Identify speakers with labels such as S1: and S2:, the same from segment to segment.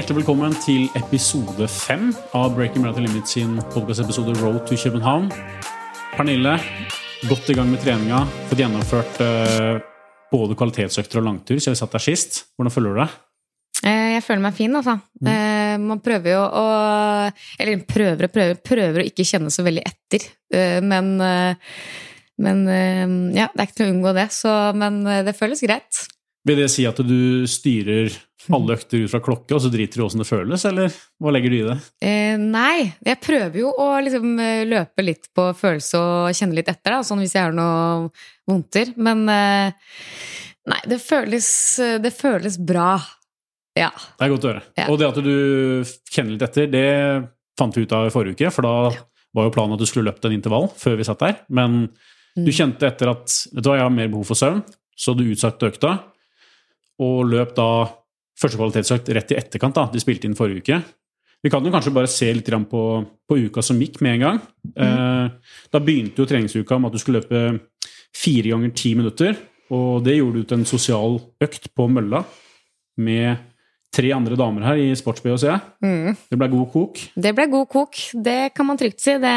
S1: Hjertelig velkommen til episode fem av Breaking Marathon Limit sin podkastepisode Road to København. Pernille, godt i gang med treninga. Fått gjennomført uh, både kvalitetsøkter og langtur siden vi satt der sist. Hvordan føler du deg?
S2: Eh, Jeg føler meg fin, altså. Eh, Man prøver jo å Eller prøver og prøver, prøver å ikke kjenne så veldig etter. Men, men ja, det er ikke til å unngå det. Så, men det føles greit.
S1: Vil det si at du styrer alle økter ut fra klokke, og så driter du i åssen det føles, eller hva legger du i det?
S2: Eh, nei, jeg prøver jo å liksom eh, løpe litt på følelse og kjenne litt etter, da, sånn hvis jeg har noe vondter. Men eh, nei, det føles, det føles bra. Ja.
S1: Det er godt å høre.
S2: Ja.
S1: Og det at du kjenner litt etter, det fant vi ut av i forrige uke, for da var jo planen at du skulle løpt en intervall før vi satt der. Men du kjente etter at vet du hva, jeg har mer behov for søvn, så du utsatte økta, og løp da første kvalitetsøkt rett i etterkant. da, De spilte inn forrige uke. Vi kan jo kanskje bare se litt på, på uka som gikk, med en gang. Mm. da begynte jo treningsuka med at du skulle løpe fire ganger ti minutter. Og det gjorde du til en sosial økt på mølla med tre andre damer her i sports-BH, ser jeg.
S2: Mm.
S1: Det ble god kok.
S2: Det ble god kok, det kan man trygt si. Det,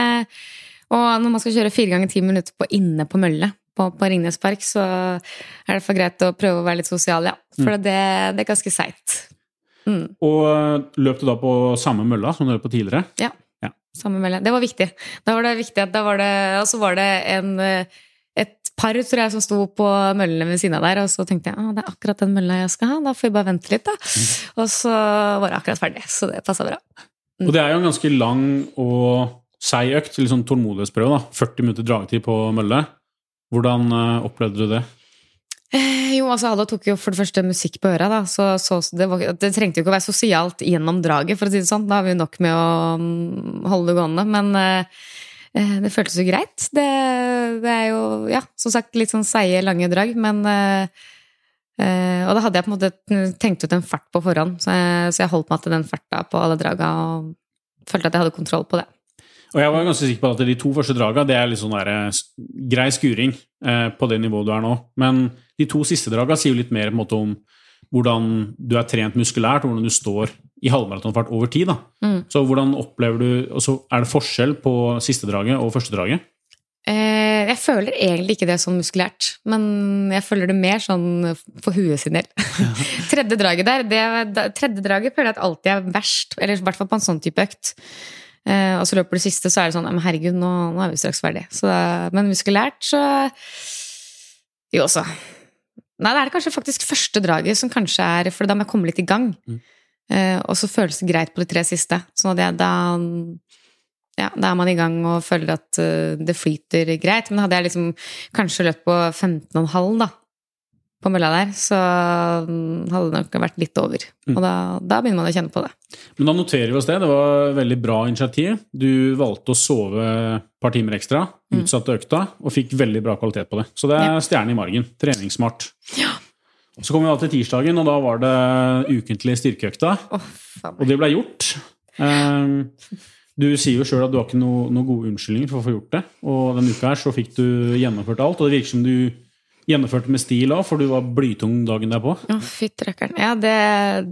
S2: og når man skal kjøre fire ganger ti minutter på inne på mølle på, på Ringnes Park, så er det for greit å prøve å være litt sosial, ja. For det, det er ganske seigt. Mm.
S1: Og eh, løp du da på samme mølla som du løp på tidligere?
S2: Ja.
S1: Ja.
S2: Samme mølle. Det var viktig. Da var det viktig at da var det Og så var det en et par tror jeg, som sto på møllene ved siden av der, og så tenkte jeg at det er akkurat den mølla jeg skal ha, da får vi bare vente litt, da. Og så var det akkurat ferdig, så det passa bra.
S1: Og det er jo en ganske lang og seig økt, litt sånn tålmodighetsprøve. da, 40 minutter dragetid på mølle. Hvordan eh, opplevde du det?
S2: Eh, Jo, altså Hallo tok jo for det første musikk på øra, da, så, så det, var, det trengte jo ikke å være sosialt gjennom draget, for å si det sånn. Da har vi jo nok med å mm, holde det gående. Men eh, eh, det føltes jo greit. Det, det er jo, ja, som sagt, litt sånn seige, lange drag, men eh, Og da hadde jeg på en måte tenkt ut en fart på forhånd, så jeg, så jeg holdt meg til den farta på alle draga og følte at jeg hadde kontroll på det.
S1: Og jeg var ganske sikker på at de to første draga det er litt sånn der, eh, grei skuring eh, på det nivået du er nå. Men de to siste draga sier jo litt mer på en måte om hvordan du er trent muskulært, og hvordan du står i halvmaratonfart over tid.
S2: Mm.
S1: Så hvordan opplever du, og så Er det forskjell på siste draget og første draget?
S2: Eh, jeg føler egentlig ikke det sånn muskulært, men jeg føler det mer sånn for huet sin del. tredje draget der, det, tredje draget føler jeg at alltid er verst, eller i hvert fall på en sånn type økt. Eh, og så løper du siste, så er det sånn, men herregud, nå, nå er vi straks ferdig. Så, men muskulært, så Jo, også. Nei, det er det kanskje faktisk første draget som kanskje er For da må jeg komme litt i gang.
S1: Mm.
S2: Eh, og så føles det greit på de tre siste. Sånn at jeg da ja, da er man i gang og føler at uh, det flyter greit. Men hadde jeg liksom kanskje løpt på 15,5 da, på mølla der, så mm, hadde det nok vært litt over.
S1: Mm.
S2: Og da, da begynner man å kjenne på det.
S1: Men da noterer vi oss det. Det var et veldig bra initiativ. Du valgte å sove et par timer ekstra,
S2: Mm.
S1: utsatte økta, og fikk veldig bra kvalitet på det. Så det er stjerne i margen. Treningssmart. Ja. Så kom vi da til tirsdagen, og da var det ukentlig styrkeøkta.
S2: Oh,
S1: Og det ble gjort. Um, Du sier jo sjøl at du har ikke noen noe gode unnskyldninger for å få gjort det. Og denne uka her så fikk du gjennomført alt, og det virker som du gjennomførte med stil òg, for du var blytung dagen derpå.
S2: Å, fytti rakkeren. Ja, det,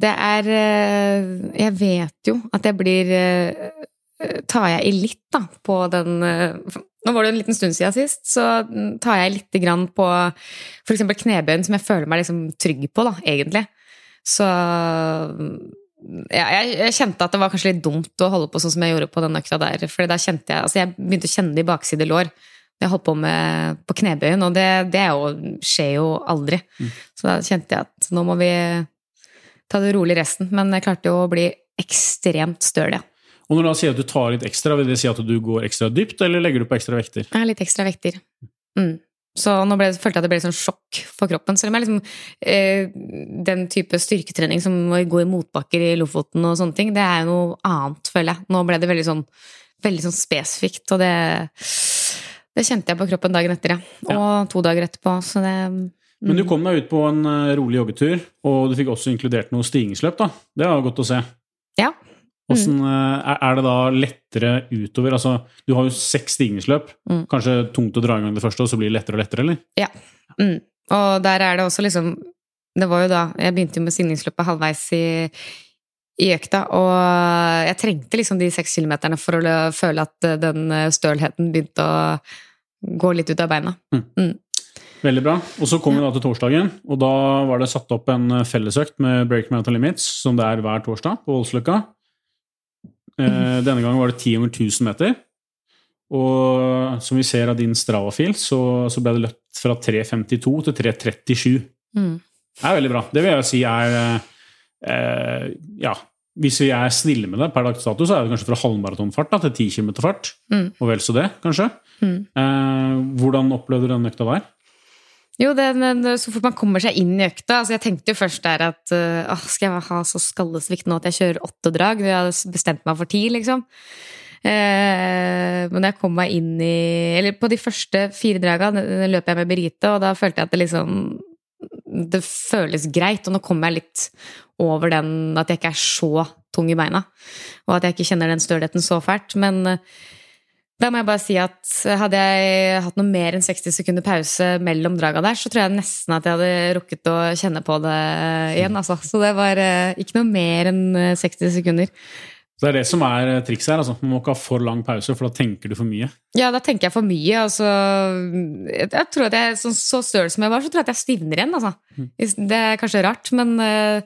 S2: det er eh, Jeg vet jo at jeg blir eh, Tar jeg i litt, da, på den eh, Nå var det en liten stund siden sist, så tar jeg lite grann på f.eks. knebøyen, som jeg føler meg liksom trygg på, da, egentlig. Så ja, jeg, jeg kjente at det var kanskje litt dumt å holde på sånn som jeg gjorde på den økta der. For da kjente jeg Altså, jeg begynte å kjenne det i bakside lår. Jeg holdt på med på knebøyen, og det, det jo, skjer jo aldri. Så da kjente jeg at nå må vi ta det rolig resten. Men jeg klarte jo å bli ekstremt støl, ja.
S1: Og når du da sier at du tar litt ekstra, vil det si at du går ekstra dypt, eller legger du på ekstra vekter?
S2: Ja, litt ekstra vekter. Mm. Så nå ble, følte jeg at det ble litt sånn sjokk for kroppen. Selv om jeg liksom eh, Den type styrketrening som å gå i motbakker i Lofoten og sånne ting, det er jo noe annet, føler jeg. Nå ble det veldig sånn, veldig sånn spesifikt, og det Det kjente jeg på kroppen dagen etter, ja. Og to dager etterpå, så det
S1: Men du kom deg ut på en eh, rolig joggetur, og du fikk også inkludert noe stigningsløp. da. Det var godt å se.
S2: Ja.
S1: Hvordan, eh, er- er det da lettere utover? Altså, du har jo seks stigningsløp.
S2: Mm.
S1: Kanskje tungt å dra i gang det første, og så blir det lettere og lettere, eller?
S2: Ja. Mm. Og der er det også liksom Det var jo da Jeg begynte jo med stigningsløpet halvveis i, i økta, og jeg trengte liksom de seks kilometerne for å føle at den stølheten begynte å gå litt ut av beina.
S1: Mm. Mm. Veldig bra. Og så kom vi da til torsdagen, og da var det satt opp en fellesøkt med Break Mountain Limits, som det er hver torsdag på Voldsløkka. Eh, mm. Denne gangen var det 10 over 1000 meter. Og som vi ser av din Strava-fil, så, så, ble det løpt fra 3.52 til 3.37. Mm. Det er veldig bra. Det vil jeg si er eh, Ja, hvis vi er snille med det per dags dato, så er det kanskje fra halvmaratonfart til 10 km fart. Mm. Og vel så det, kanskje. Mm. Eh, hvordan opplevde du den økta der?
S2: Jo, det, det, så fort man kommer seg inn i økta altså Jeg tenkte jo først der at uh, skal jeg ha så skallesvikt nå at jeg kjører åtte drag? Jeg hadde bestemt meg for ti, liksom. Eh, men jeg kom meg inn i Eller på de første fire draga løp jeg med Berite, og da følte jeg at det liksom Det føles greit, og nå kommer jeg litt over den at jeg ikke er så tung i beina. Og at jeg ikke kjenner den stølheten så fælt. Men eh, da må jeg bare si at hadde jeg hatt noe mer enn 60 sekunder pause mellom draga der, så tror jeg nesten at jeg hadde rukket å kjenne på det igjen, altså. Så det var eh, ikke noe mer enn 60 sekunder.
S1: Så det er det som er eh, trikset her. altså. Man må ikke ha for lang pause, for da tenker du for mye.
S2: Ja, da tenker jeg for mye. altså. Jeg tror at jeg, Så, så støl som jeg var, så tror jeg at jeg stivner igjen. altså. Mm. Det er kanskje rart, men eh, ja.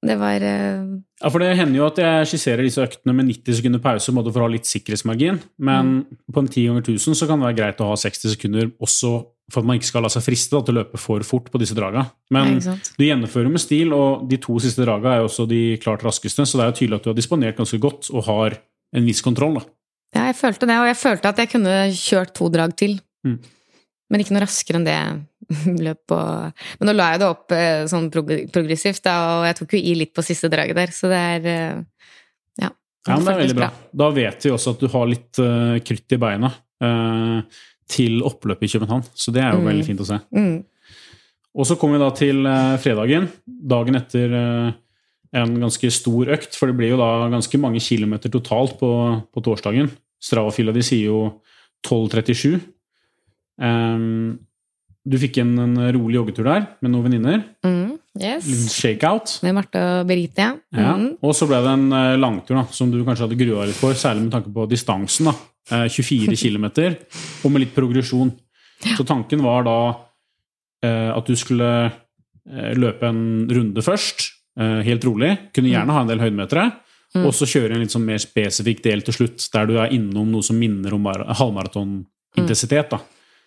S2: Det var uh...
S1: Ja, for det hender jo at jeg skisserer disse øktene med 90 sekunder pause for å ha litt sikkerhetsmargin, men mm. på en 10 ganger 1000 så kan det være greit å ha 60 sekunder også for at man ikke skal la seg friste da, til å løpe for fort på disse draga. Men du gjennomfører med stil, og de to siste draga er jo også de klart raskeste, så det er jo tydelig at du har disponert ganske godt og har en viss kontroll. da.
S2: Ja, jeg følte det, og jeg følte at jeg kunne kjørt to drag til. Mm. Men ikke noe raskere enn det løp på Men nå la jeg det opp eh, sånn progressivt, da, og jeg tok jo i litt på siste draget der, så det er eh, Ja.
S1: Ja, men det er veldig bra. Da vet vi også at du har litt uh, krutt i beina uh, til oppløpet i København, så det er jo mm. veldig fint å se. Mm. Og så kommer vi da til uh, fredagen, dagen etter en ganske stor økt, for det blir jo da ganske mange kilometer totalt på, på torsdagen. Strava-fila di sier jo 12.37. Um, du fikk en, en rolig joggetur der med noen venninner. Mm,
S2: yes.
S1: Shakeout.
S2: Med Marte og Berite, ja.
S1: Mm. ja. Og så ble det en uh, langtur da, som du kanskje hadde grua litt for, særlig med tanke på distansen. da. Uh, 24 km, og med litt progresjon. Ja. Så tanken var da uh, at du skulle løpe en runde først, helt rolig. Kunne mm. gjerne ha en del høydemetere. Mm. Og så kjøre en litt sånn mer spesifikk del til slutt, der du er innom noe som minner om halvmaratonintensitet. da.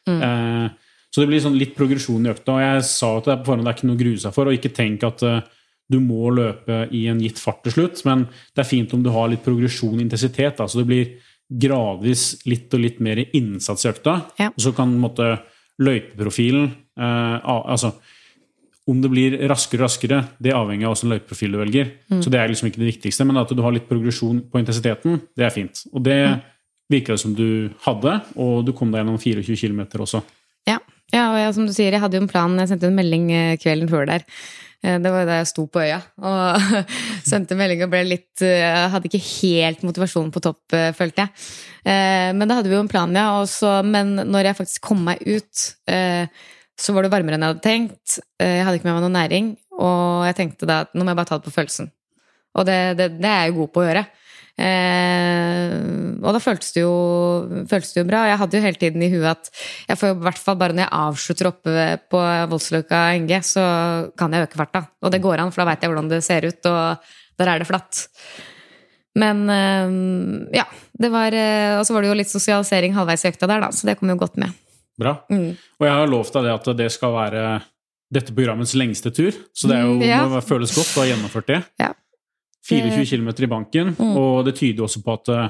S1: Mm. Eh, så det blir sånn litt progresjon i økta. Og jeg sa til deg på forhånd det er ikke noe å grue seg for, og ikke tenk at uh, du må løpe i en gitt fart til slutt, men det er fint om du har litt progresjon i intensitet. Da, så det blir gradvis litt og litt mer innsats i økta. Ja. Og så kan måtte, løypeprofilen eh, altså, om det blir raskere og raskere, det avhenger av hvilken løypeprofil du velger. Mm. Så det er liksom ikke det viktigste, men at du har litt progresjon på intensiteten, det er fint. Og det mm. Virka det som du hadde, og du kom deg gjennom 24 km også.
S2: Ja. Ja, og jeg, som du sier, jeg hadde jo en plan. Jeg sendte en melding eh, kvelden før der. Eh, det var jo da jeg sto på øya og sendte melding og ble litt eh, hadde ikke helt motivasjonen på topp, følte jeg. Men da hadde vi jo en plan, ja. Også, men når jeg faktisk kom meg ut, så var det varmere enn jeg hadde tenkt. Jeg hadde ikke med meg noe næring, og jeg tenkte da at nå må jeg bare ta det på følelsen. Og det, det, det er jeg jo god på å gjøre. Eh, og da føltes det, jo, føltes det jo bra. Jeg hadde jo hele tiden i huet at jeg får jo i hvert fall bare når jeg avslutter oppe på Voldsløkka NG, så kan jeg øke farta. Og det går an, for da veit jeg hvordan det ser ut, og der er det flatt. Men eh, ja. Det var, eh, og så var det jo litt sosialisering halvveis i økta der, da, så det kom jo godt med.
S1: Bra. Mm. Og jeg har lovt deg det at det skal være dette programmets lengste tur, så det er jo, mm, ja. må føles godt å ha gjennomført det. Ja. 24 km i banken, mm. og det tyder også på at, eh,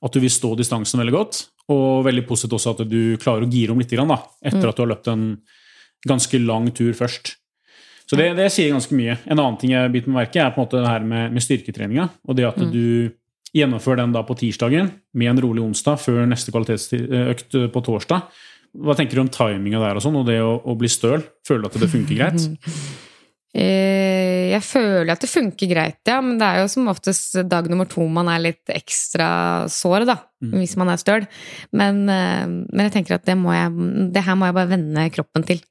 S1: at, du vil stå distansen veldig godt. Og veldig positivt også at du klarer å gire om litt da, etter mm. at du har løpt en ganske lang tur først. Så det, det sier ganske mye. En annen ting jeg biter meg merke er på en måte det her med, med styrketreninga. Og det at mm. du gjennomfører den da på tirsdagen med en rolig onsdag før neste kvalitetsøkt på torsdag. Hva tenker du om timinga der og sånn, og det å, å bli støl? Føler du at det funker greit?
S2: Eh, jeg føler at det funker greit, ja, men det er jo som oftest dag nummer to man er litt ekstra sår, da. Mm. Hvis man er støl. Men, eh, men, jeg tenker at det, må jeg, det her må jeg bare vende kroppen til.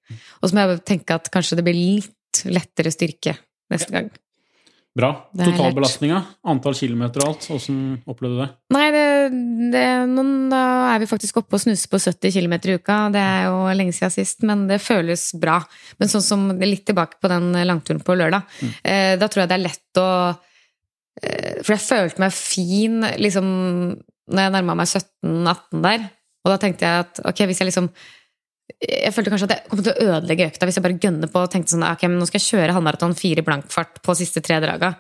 S2: Og så må jeg tenke at kanskje det blir litt lettere styrke neste gang.
S1: Bra. Totalbelastninga, antall kilometer og alt, åssen opplevde du det?
S2: Nei, det, det, da er vi faktisk oppe og snuser på 70 km i uka. Det er jo lenge siden sist, men det føles bra. Men sånn som litt tilbake på den langturen på lørdag, eh, da tror jeg det er lett å eh, For jeg følte meg fin liksom når jeg nærma meg 17-18 der. Og da tenkte jeg at ok, hvis jeg liksom jeg følte kanskje at jeg kom til å ødelegge økta hvis jeg bare gønner på og tenkte sånn ok, men nå skal jeg kjøre halvmaraton fire blankfart på siste tre draga.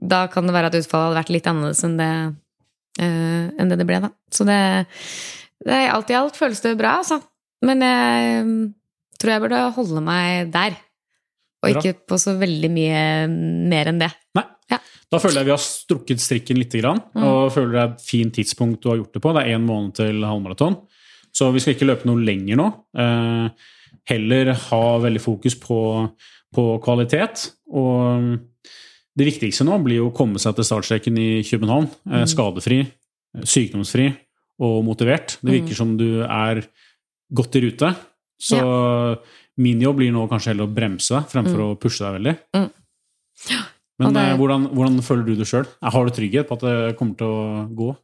S2: Da kan det være at utfallet hadde vært litt annerledes enn det, uh, enn det det ble, da. Så det, det Alt i alt føles det bra, altså. Men jeg mm, tror jeg burde holde meg der. Og
S1: Bra.
S2: ikke på så veldig mye mer enn det.
S1: Nei.
S2: Ja.
S1: Da føler jeg vi har strukket strikken litt, grann,
S2: Mm.
S1: og føler det er et fint tidspunkt du har gjort det på. Det er én måned til halvmaraton. Så vi skal ikke løpe noe lenger nå. Eh, heller ha veldig fokus på, på kvalitet. Og det viktigste nå blir jo å komme seg til startstreken i København. Eh,
S2: Mm.
S1: skadefri, sykdomsfri og motivert. Det virker
S2: Mm.
S1: som du er godt i rute. Så min jobb blir nå kanskje heller å bremse deg fremfor å pushe deg veldig.
S2: Mm.
S1: Men
S2: det-
S1: eh, hvordan, hvordan føler du det sjøl? Har du trygghet på at det kommer til å gå?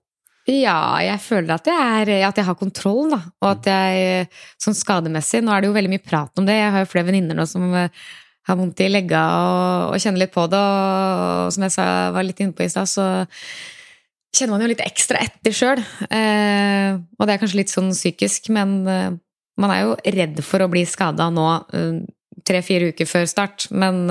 S2: Ja, jeg føler at jeg, er, at jeg har kontroll, da. Og at jeg sånn skademessig Nå er det jo veldig mye prat om det. Jeg har jo flere venninner nå som eh, har vondt i legga og, og kjenner litt på det. Og, som jeg sa, var litt inne på i stad, så kjenner man jo litt ekstra etter sjøl. Eh, og det er kanskje litt sånn psykisk, men eh, man er jo redd for å bli skada nå eh, tre-fire uker før start. Men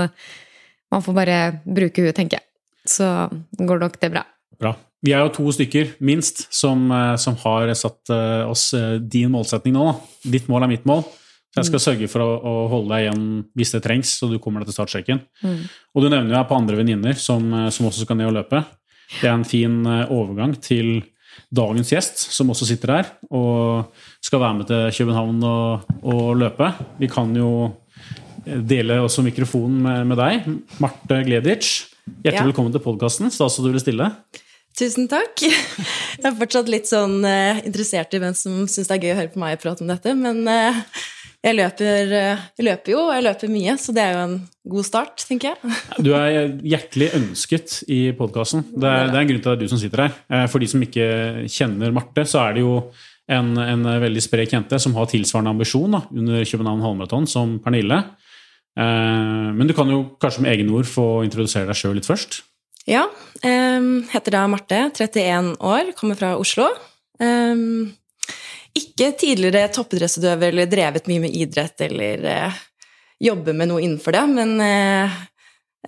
S2: man får bare bruke huet, tenker jeg. Så går nok det bra.
S1: Bra. Vi er jo to stykker, minst, som, eh, som har satt eh, oss eh, din målsetning nå. Da. Ditt mål er mitt mål. Så jeg skal sørge for å, å holde deg igjen hvis det trengs, så du kommer deg til startstreken.
S2: Mm.
S1: Og du nevner jo her på andre venninner som, som også skal ned og løpe. Det er en fin overgang til dagens gjest, som også sitter her og skal være med til København og, og løpe. Vi kan jo dele også mikrofonen med, med deg, Marte Gleditsch. Hjertelig
S3: Ja.
S1: velkommen til podkasten. Stas at du ville stille.
S3: Tusen takk. Jeg er fortsatt litt sånn eh, interessert i hvem som syns det er gøy å høre på meg prate om dette, men eh, jeg, løper, eh, jeg løper jo, og jeg løper mye, så det er jo en god start, tenker jeg.
S1: Du er hjertelig ønsket i podkasten. Det, det er en grunn til at det er du som sitter her. For de som ikke kjenner Marte, så er det jo en, en veldig sprek jente som har tilsvarende ambisjon da, under København halvmaraton som Pernille. Men du kan jo kanskje med egne ord få introdusere deg sjøl litt først.
S3: Ja, Um, heter da Marte, 31 år, kommer fra Oslo. Um, ikke tidligere toppidrettsutøver eller drevet mye med idrett eller uh, jobber med noe innenfor det, men uh,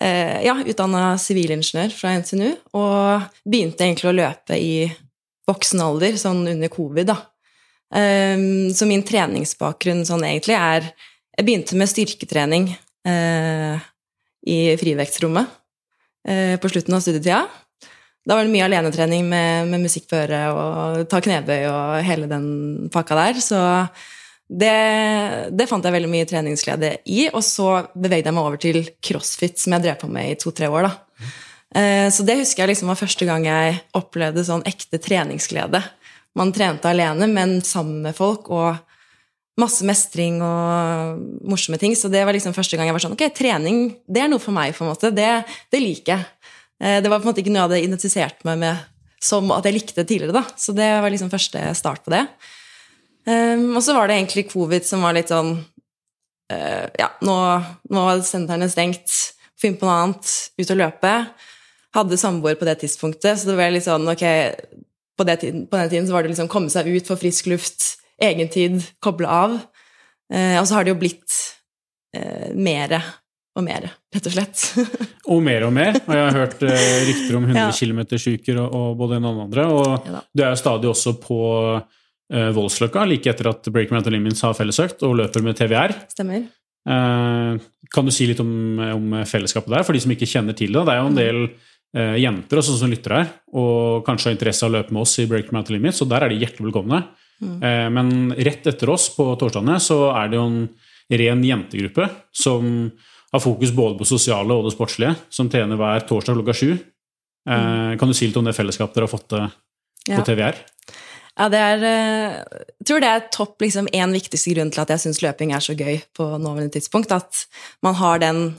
S3: uh, ja, utdanna sivilingeniør fra NTNU og begynte egentlig å løpe i voksen alder, sånn under covid, da. Um, så min treningsbakgrunn sånn egentlig er Jeg begynte med styrketrening uh, i frivektrommet eh, på slutten av studietida. Da var det mye alenetrening med, med musikk på øret og ta knebøy og hele den pakka der. Så det, det fant jeg veldig mye treningsglede i. Og så bevegde jeg meg over til crossfit, som jeg drev på med i to-tre år. da. Eh, Så det husker jeg liksom var første gang jeg opplevde sånn ekte treningsglede. Man trente alene, men sammen med folk, og masse mestring og morsomme ting. Så det var liksom første gang jeg var sånn Ok, trening, det er noe for meg, på en måte. Det, det liker jeg. Eh, Det var på en måte ikke noe jeg hadde identifisert meg med som at jeg likte tidligere, da. Så det var liksom første start på det. Um, og så var det egentlig covid som var litt sånn uh, Ja, nå, nå var sentrene stengt, finn på noe annet, ut og løpe. Hadde samboer på det tidspunktet, så det var litt sånn ok På, det, på den tiden så var det liksom komme seg ut, få frisk luft, egen tid, koble av. Eh, og så har det jo blitt eh, mere og mere, rett og slett.
S1: Og mer og mer. Og jeg har hørt eh, rykter om 100
S3: Ja.
S1: km-uker og, og både en og den andre. Og
S3: Ja
S1: du er jo stadig også på eh, Voldsløkka, like etter at Break Mountain Limits har fellesøkt, og løper med TVR.
S3: Stemmer.
S1: Eh, kan du si litt om, om fellesskapet der, for de som ikke kjenner til det? Det er jo en del eh, jenter også som lytter her, og kanskje har interesse av å løpe med oss i Break Mountain Limits, og der er de hjertelig velkomne. Eh, men rett etter oss på torsdagene så er det jo en ren jentegruppe som har fokus både på sosiale og det sportslige, som trener hver torsdag klokka sju. Eh, Kan du si litt om det fellesskapet dere har fått til på
S3: Ja.
S1: TVR?
S3: Ja, det er eh, Jeg tror det er topp liksom en viktigste grunn til at jeg syns løping er så gøy på nåværende tidspunkt. At man har den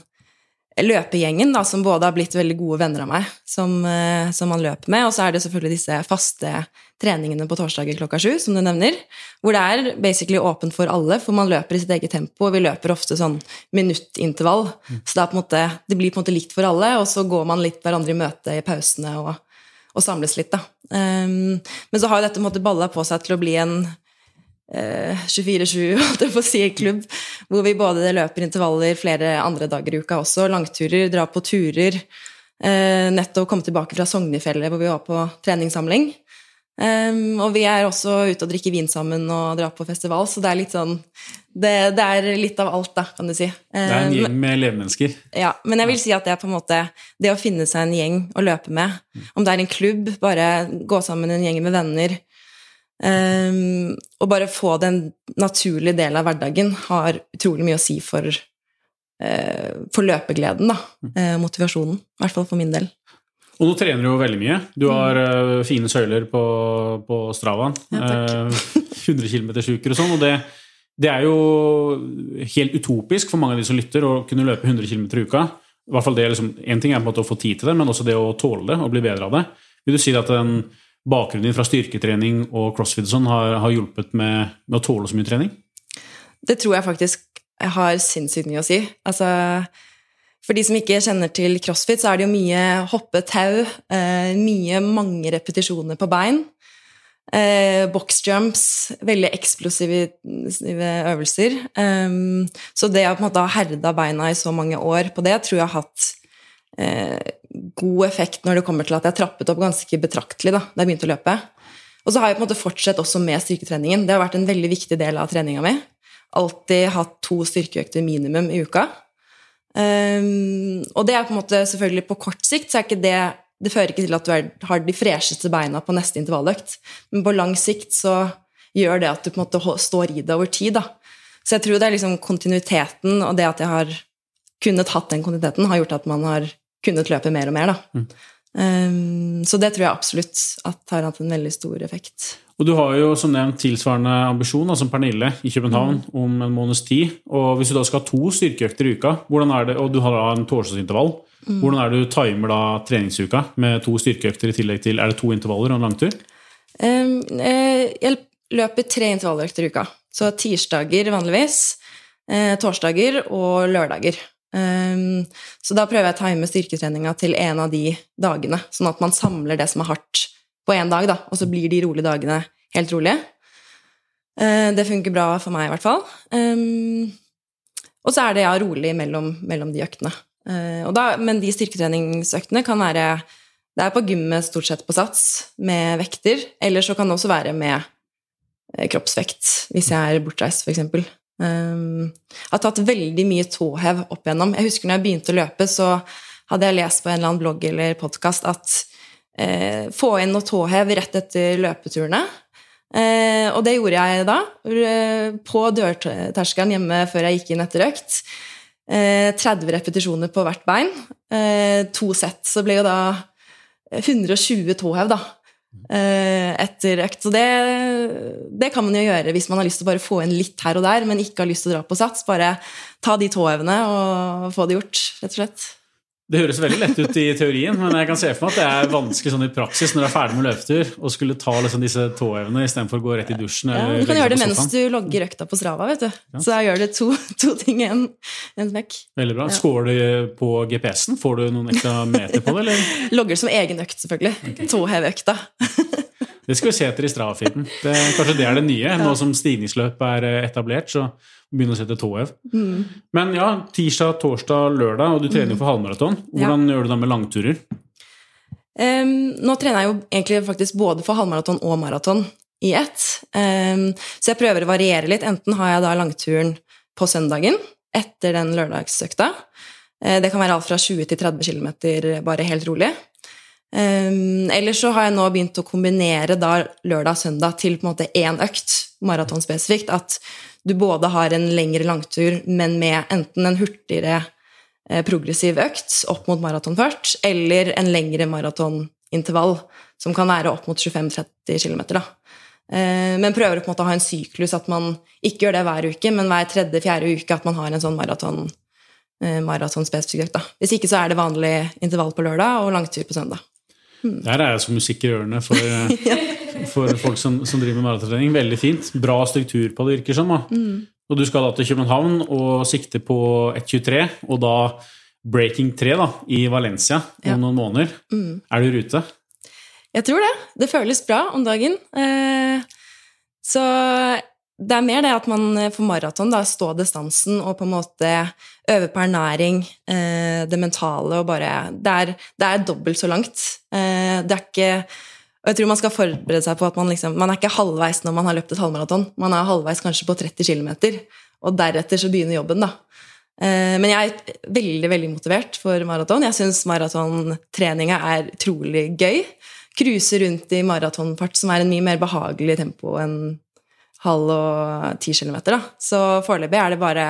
S3: løpegjengen, da, som både har blitt veldig gode venner av meg, som, eh, som man løper med, og så er det selvfølgelig disse faste treningene på torsdager klokka sju, som du nevner, hvor det er basically åpent for alle, for man løper i sitt eget tempo, og vi løper ofte sånn minuttintervall, mm. så det, er måte, det blir på en måte likt for alle, og så går man litt hverandre i møte i pausene og, og samles litt, da. Um, men så har jo dette på en måte balla på seg til å bli en 24-7, eh, holdt jeg på å si, klubb, hvor vi både løper intervaller flere andre dager i uka også, langturer, drar på turer. Eh, nettopp komme tilbake fra Sognefjellet, hvor vi var på treningssamling. Um, og vi er også ute og drikker vin sammen og drar på festival, så det er litt sånn Det, det er litt av alt, da, kan du si.
S1: Det er en gjeng med levemennesker.
S3: Ja, men jeg vil si at det er på en måte det å finne seg en gjeng å løpe med. Om det er en klubb, bare gå sammen en gjeng med venner, Um, og bare få den naturlige delen av hverdagen har utrolig mye å si for, uh, for løpegleden, da. Uh, motivasjonen. I hvert fall for min del.
S1: Og nå trener du jo veldig mye. Du har uh, fine søyler på, på Stravaen. Ja, 100 km uker og sånn. Og det, det, er jo helt utopisk for mange av de som lytter, å kunne løpe 100 km i uka. I hvert fall det liksom, En ting er på en måte å få tid til det, men også det å tåle det og bli bedre av det. Vil du si at den bakgrunnen din fra styrketrening og crossfit og sånn har, har, hjulpet med, med, å tåle så mye trening?
S3: Det tror jeg faktisk har sinnssykt mye å si. Altså, for de som ikke kjenner til crossfit, så er det jo mye hoppe tau, eh, mye mange repetisjoner på bein. Eh, boxjumps, veldig eksplosive øvelser. Um, så det å på en måte ha herda beina i så mange år på det, tror jeg har hatt eh, god effekt når det kommer til at jeg trappet opp ganske betraktelig da da jeg begynte å løpe. Og så har jeg på en måte fortsatt også med styrketreningen. Det har vært en veldig viktig del av treninga mi. Alltid hatt to styrkeøkter minimum i uka. Um, og det er på en måte selvfølgelig på kort sikt så er ikke det det fører ikke til at du er, har de fresheste beina på neste intervalløkt, men på lang sikt så gjør det at du på en måte står i det over tid. da. Så jeg tror det er liksom kontinuiteten og det at jeg har kunnet hatt den kontinuiteten, har gjort at man har kunnet løpe mer og mer. Da. Um, så det tror jeg absolutt at har hatt en veldig stor effekt.
S1: Og du har jo som nevnt tilsvarende ambisjon som Pernille i København mm. om en måneds tid. Og hvis du da skal ha to styrkeøkter i uka, det, og du har da en torsdagsintervall, mm. hvordan er det du timer da treningsuka med to styrkeøkter i tillegg til Er det to intervaller og en langtur?
S3: Um, jeg løper tre intervalløkter i uka. Så tirsdager vanligvis, eh, torsdager og lørdager. Um, så da prøver jeg å time styrketreninga til en av de dagene, sånn at man samler det som er hardt, på én dag, da, og så blir de rolige dagene helt rolige. Uh, det funker bra for meg, i hvert fall. Um, og så er det ja, rolig mellom, mellom de øktene. Uh, da, men de styrketreningsøktene kan være Det er på gymmet stort sett på sats med vekter, eller så kan det også være med eh, kroppsvekt hvis jeg er bortreist, f.eks. Um, jeg har tatt veldig mye tåhev opp igjennom. Jeg husker når jeg begynte å løpe, så hadde jeg lest på en eller annen blogg eller podkast at eh, få inn noe tåhev rett etter løpeturene. Eh, og det gjorde jeg da, på dørterskelen hjemme før jeg gikk inn etter økt. Eh, 30 repetisjoner på hvert bein. Eh, to sett, så ble jo da 120 tåhev, da. Eh, etter økt. Så det, det, kan man jo gjøre hvis man har lyst til å bare få inn litt her og der, men ikke har lyst til å dra på sats. Bare ta de tåhevene og få det gjort, rett og slett.
S1: Det høres veldig lett ut i teorien, men jeg kan se for meg at det er vanskelig sånn i praksis når du er ferdig med løpetur, å skulle ta liksom disse tåevene istedenfor å gå rett i dusjen.
S3: Ja, du kan gjøre det mens du logger økta på Strava. vet du. Ja. Så da gjør det to, to ting i en, en smekk.
S1: Veldig bra. Ja. Skårer du på GPS-en? Får du noen ekstra meter på det? eller?
S3: Logger som egen økt, selvfølgelig. Okay. Tåhevøkta.
S1: det skal vi se etter i Strava-feeden. Kanskje det er det nye, nå som stigningsløp er etablert. så begynne å sette tåhev. Mm. Men ja, tirsdag, torsdag, lørdag, og du trener jo mm. for halvmaraton. Hvordan ja. gjør du det med langturer?
S3: Um, nå trener jeg jo egentlig faktisk både for halvmaraton og maraton i ett. Um, så jeg prøver å variere litt. Enten har jeg da langturen på søndagen etter den lørdagsøkta. Uh, det kan være alt fra 20 til 30 km bare helt rolig. Um, eller så har jeg nå begynt å kombinere da lørdag-søndag til på en måte én økt, maraton spesifikt. At du både har en lengre langtur, men med enten en hurtigere eh, progressiv økt opp mot maratonfart, eller en lengre maratonintervall, som kan være opp mot 25-30 km. Eh, men prøver på en måte å ha en syklus, at man ikke gjør det hver uke, men hver tredje-fjerde uke at man har en sånn maraton eh, maratonspesifikk økt. Hvis ikke så er det vanlig intervall på lørdag og langtur på søndag.
S1: Der er jeg som musikk i ørene for, ja. for folk som, som driver med maratontrening. Veldig fint. Bra struktur på det, virker som. da. Og du skal da til København og sikte på 1.23, og da breaking 3 da, i Valencia om
S3: Ja.
S1: noen måneder. Er du i rute?
S3: Jeg tror det. Det føles bra om dagen. Eh, Så det er mer det at man for maraton da, stå distansen og på en måte øve på ernæring, eh, det mentale og bare Det er, det er dobbelt så langt. Det er ikke og jeg tror man skal forberede seg på at man liksom Man er ikke halvveis når man har løpt et halvmaraton. Man er halvveis kanskje på 30 km, og deretter så begynner jobben, da. Eh, Men jeg er veldig veldig motivert for maraton. Jeg syns maratontreninga er utrolig gøy. Cruise rundt i maratonfart, som er en mye mer behagelig tempo enn halv og ti kilometer. Så foreløpig er det bare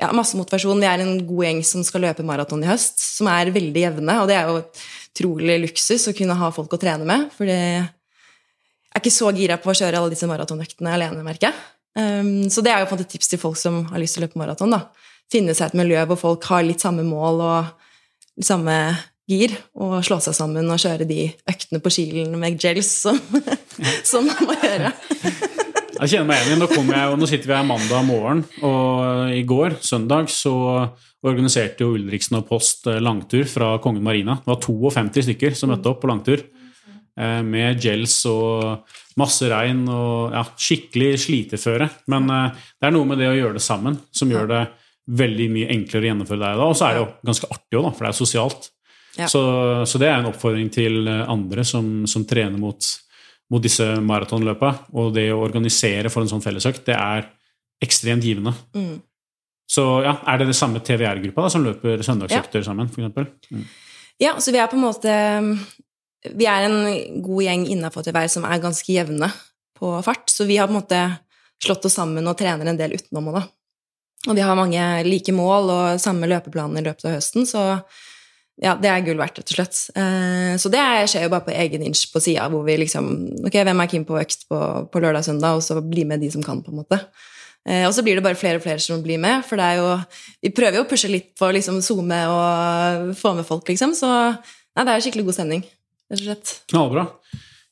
S3: ja, masse motivasjon. Vi er en god gjeng som skal løpe maraton i høst, som er veldig jevne. Og det er jo utrolig luksus å kunne ha folk å trene med. For jeg er ikke så gira på å kjøre alle disse maratonøktene alene, merker. Um, så det er jo et tips til folk som har lyst til å løpe maraton. Finne seg et miljø hvor folk har litt samme mål og samme gir, og slå seg sammen og kjøre de øktene på kilen med gels som, som man må gjøre.
S1: Jeg kjenner meg igjen. Nå, jeg, og nå sitter vi her mandag morgen, og i går, søndag, så organiserte jo Ulriksen og Post eh, langtur fra Kongen Marina. Det var 52 stykker som møtte opp på langtur. eh, Med gels og masse regn og ja, skikkelig sliteføre. Men eh, det er noe med det å gjøre det sammen som gjør det veldig mye enklere å gjennomføre det. da. Og så er det jo ganske artig òg, for det er sosialt.
S3: Ja.
S1: Så, så det er en oppfordring til andre som, som trener mot, mot disse maratonløpa. Og det å organisere for en sånn fellesøkt, det er ekstremt givende.
S3: Mm.
S1: Så ja, er det det samme TVR-gruppa som løper søndagsøkter sammen, f.eks.? Mm.
S3: Ja, så vi er på en måte Vi er en god gjeng innafor TVR som er ganske jevne på fart. Så vi har på en måte slått oss sammen og trener en del utenom òg, da. Og vi har mange like mål og samme løpeplaner i løpet av høsten, så ja, det er gull verdt, rett og slett. Eh, Så det skjer jo bare på egen inch på sida, hvor vi liksom Ok, hvem er keen på økt på, på lørdag og søndag, og så bli med de som kan, på en måte. Eh, Og så blir det bare flere og flere som blir med, for det er jo Vi prøver jo å pushe litt på å liksom zoome og få med folk, liksom, så nei, det er skikkelig god stemning, rett og slett.
S1: Knallbra.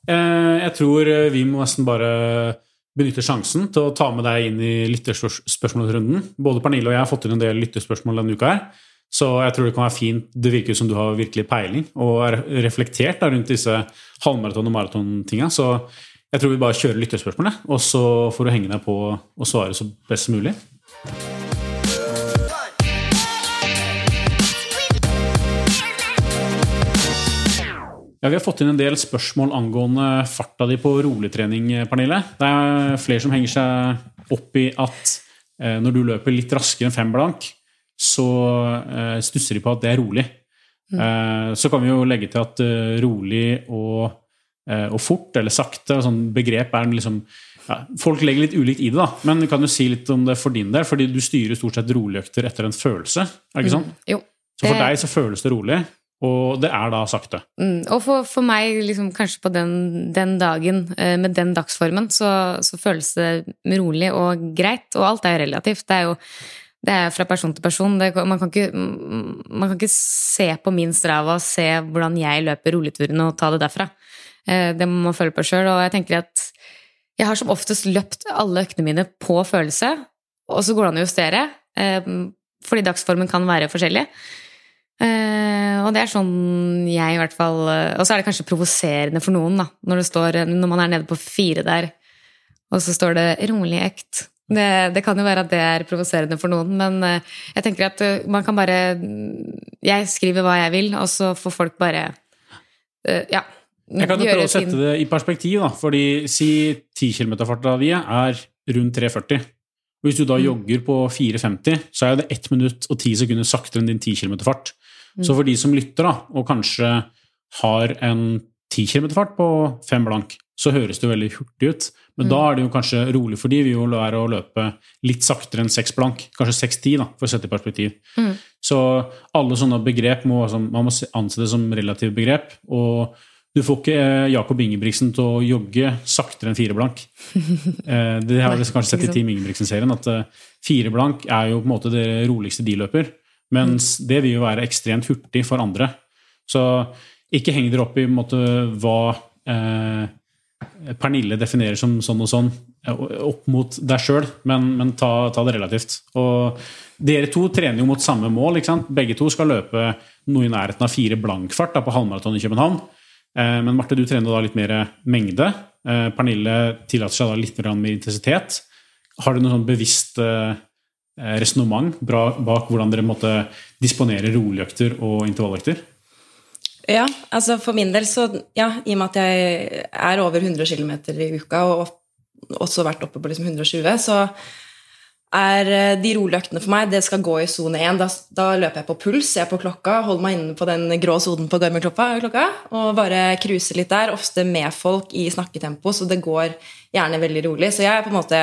S1: Eh, Jeg tror vi må nesten bare benytte sjansen til å ta med deg inn i lytterspørsmålsrunden. Både Pernille og jeg har fått inn en del lytterspørsmål denne uka her. Så jeg tror det kan være fint. Det virker som du har virkelig peiling og er reflektert da, rundt disse halvmaraton- og maratontinga. Så jeg tror vi bare kjører lyttespørsmålene, og så får du henge deg på og svare så best som mulig. Ja, Vi har fått inn en del spørsmål angående farta di på roligtrening, Pernille. Det er flere som henger seg opp i at eh, når du løper litt raskere enn fem blank, så eh, stusser de på at det er rolig. Eh, så kan vi jo legge til at eh, rolig og, og fort, eller sakte, sånn begrep er liksom ja, Folk legger litt ulikt i det, da. Men kan du si litt om det for din del? Fordi du styrer stort sett roligøkter etter en følelse, er det ikke sant?
S2: Jo.
S1: Så for deg så føles det rolig, og det er da sakte.
S2: Mm, og for, for meg, liksom, kanskje på den, den dagen, med den dagsformen, så, så føles det rolig og greit. Og alt er jo relativt. Det er jo det er fra person til person. Det, man, kan ikke, man kan ikke se på min strava og se hvordan jeg løper rulleturene og ta det derfra. Eh, Det må man føle på sjøl. Og jeg tenker at jeg har som oftest løpt alle øktene mine på følelse, og så går det an å justere, eh, fordi dagsformen kan være forskjellig. Eh, og det er sånn jeg i hvert fall Og så er det kanskje provoserende for noen, da, når, står, når man er nede på fire der, og så står det 'rolig økt'. Det, det kan jo være at det er provoserende for noen, men eh, jeg tenker at eh, man kan bare Jeg skriver hva jeg vil, og så får folk bare eh, Ja.
S1: Jeg kan jo prøve å sette det i perspektiv, da. Fordi si 10 km-farta di er rundt 3,40. Hvis du da
S2: Mm.
S1: jogger på 4,50, så er det 1 minutt og 10 sekunder saktere enn din 10 km-fart.
S2: Mm.
S1: Så for de som lytter, da, og kanskje har en 10 km-fart på 5 blank, så høres det veldig hurtig ut. Men
S2: Mm.
S1: da er det jo kanskje rolig for de vil jo lære å løpe litt saktere enn 6 blank. Kanskje 6-10, for å sette i perspektiv.
S2: Mm.
S1: Så alle sånne begrep må, altså, man må anse det som relative begrep. Og du får ikke eh, Jakob Ingebrigtsen til å jogge saktere enn fire blank. Eh, det har vi kanskje sett i. Team Ingebrigtsen-serien, at eh, fire blank er jo på en måte det roligste de løper. Mens det vil jo være ekstremt hurtig for andre. Så ikke heng dere opp i måte, hva eh, Pernille definerer som sånn og sånn eh, opp mot deg sjøl, men, men ta, ta, det relativt. Og dere to trener jo mot samme mål. ikke sant? Begge to skal løpe noe i nærheten av fire blankfart da, på halvmaraton i København. Eh, men Marte, du trener da litt mer mengde. Eh, Pernille tillater seg da litt mer intensitet. Har du noe sånn bevisst eh, resonnement bak hvordan dere måtte disponere roligøkter og intervalløkter?
S3: Ja, altså for min del så Ja, i og med at jeg er over 100 km i uka og også vært oppe på liksom 120, så er eh, de rolige øktene for meg Det skal gå i sone 1. Da, da, løper jeg på puls, ser på klokka, holder meg inne på den grå sonen på Garmin-klokka og bare cruiser litt der. Ofte med folk i snakketempo, så det går gjerne veldig rolig. Så jeg er på en måte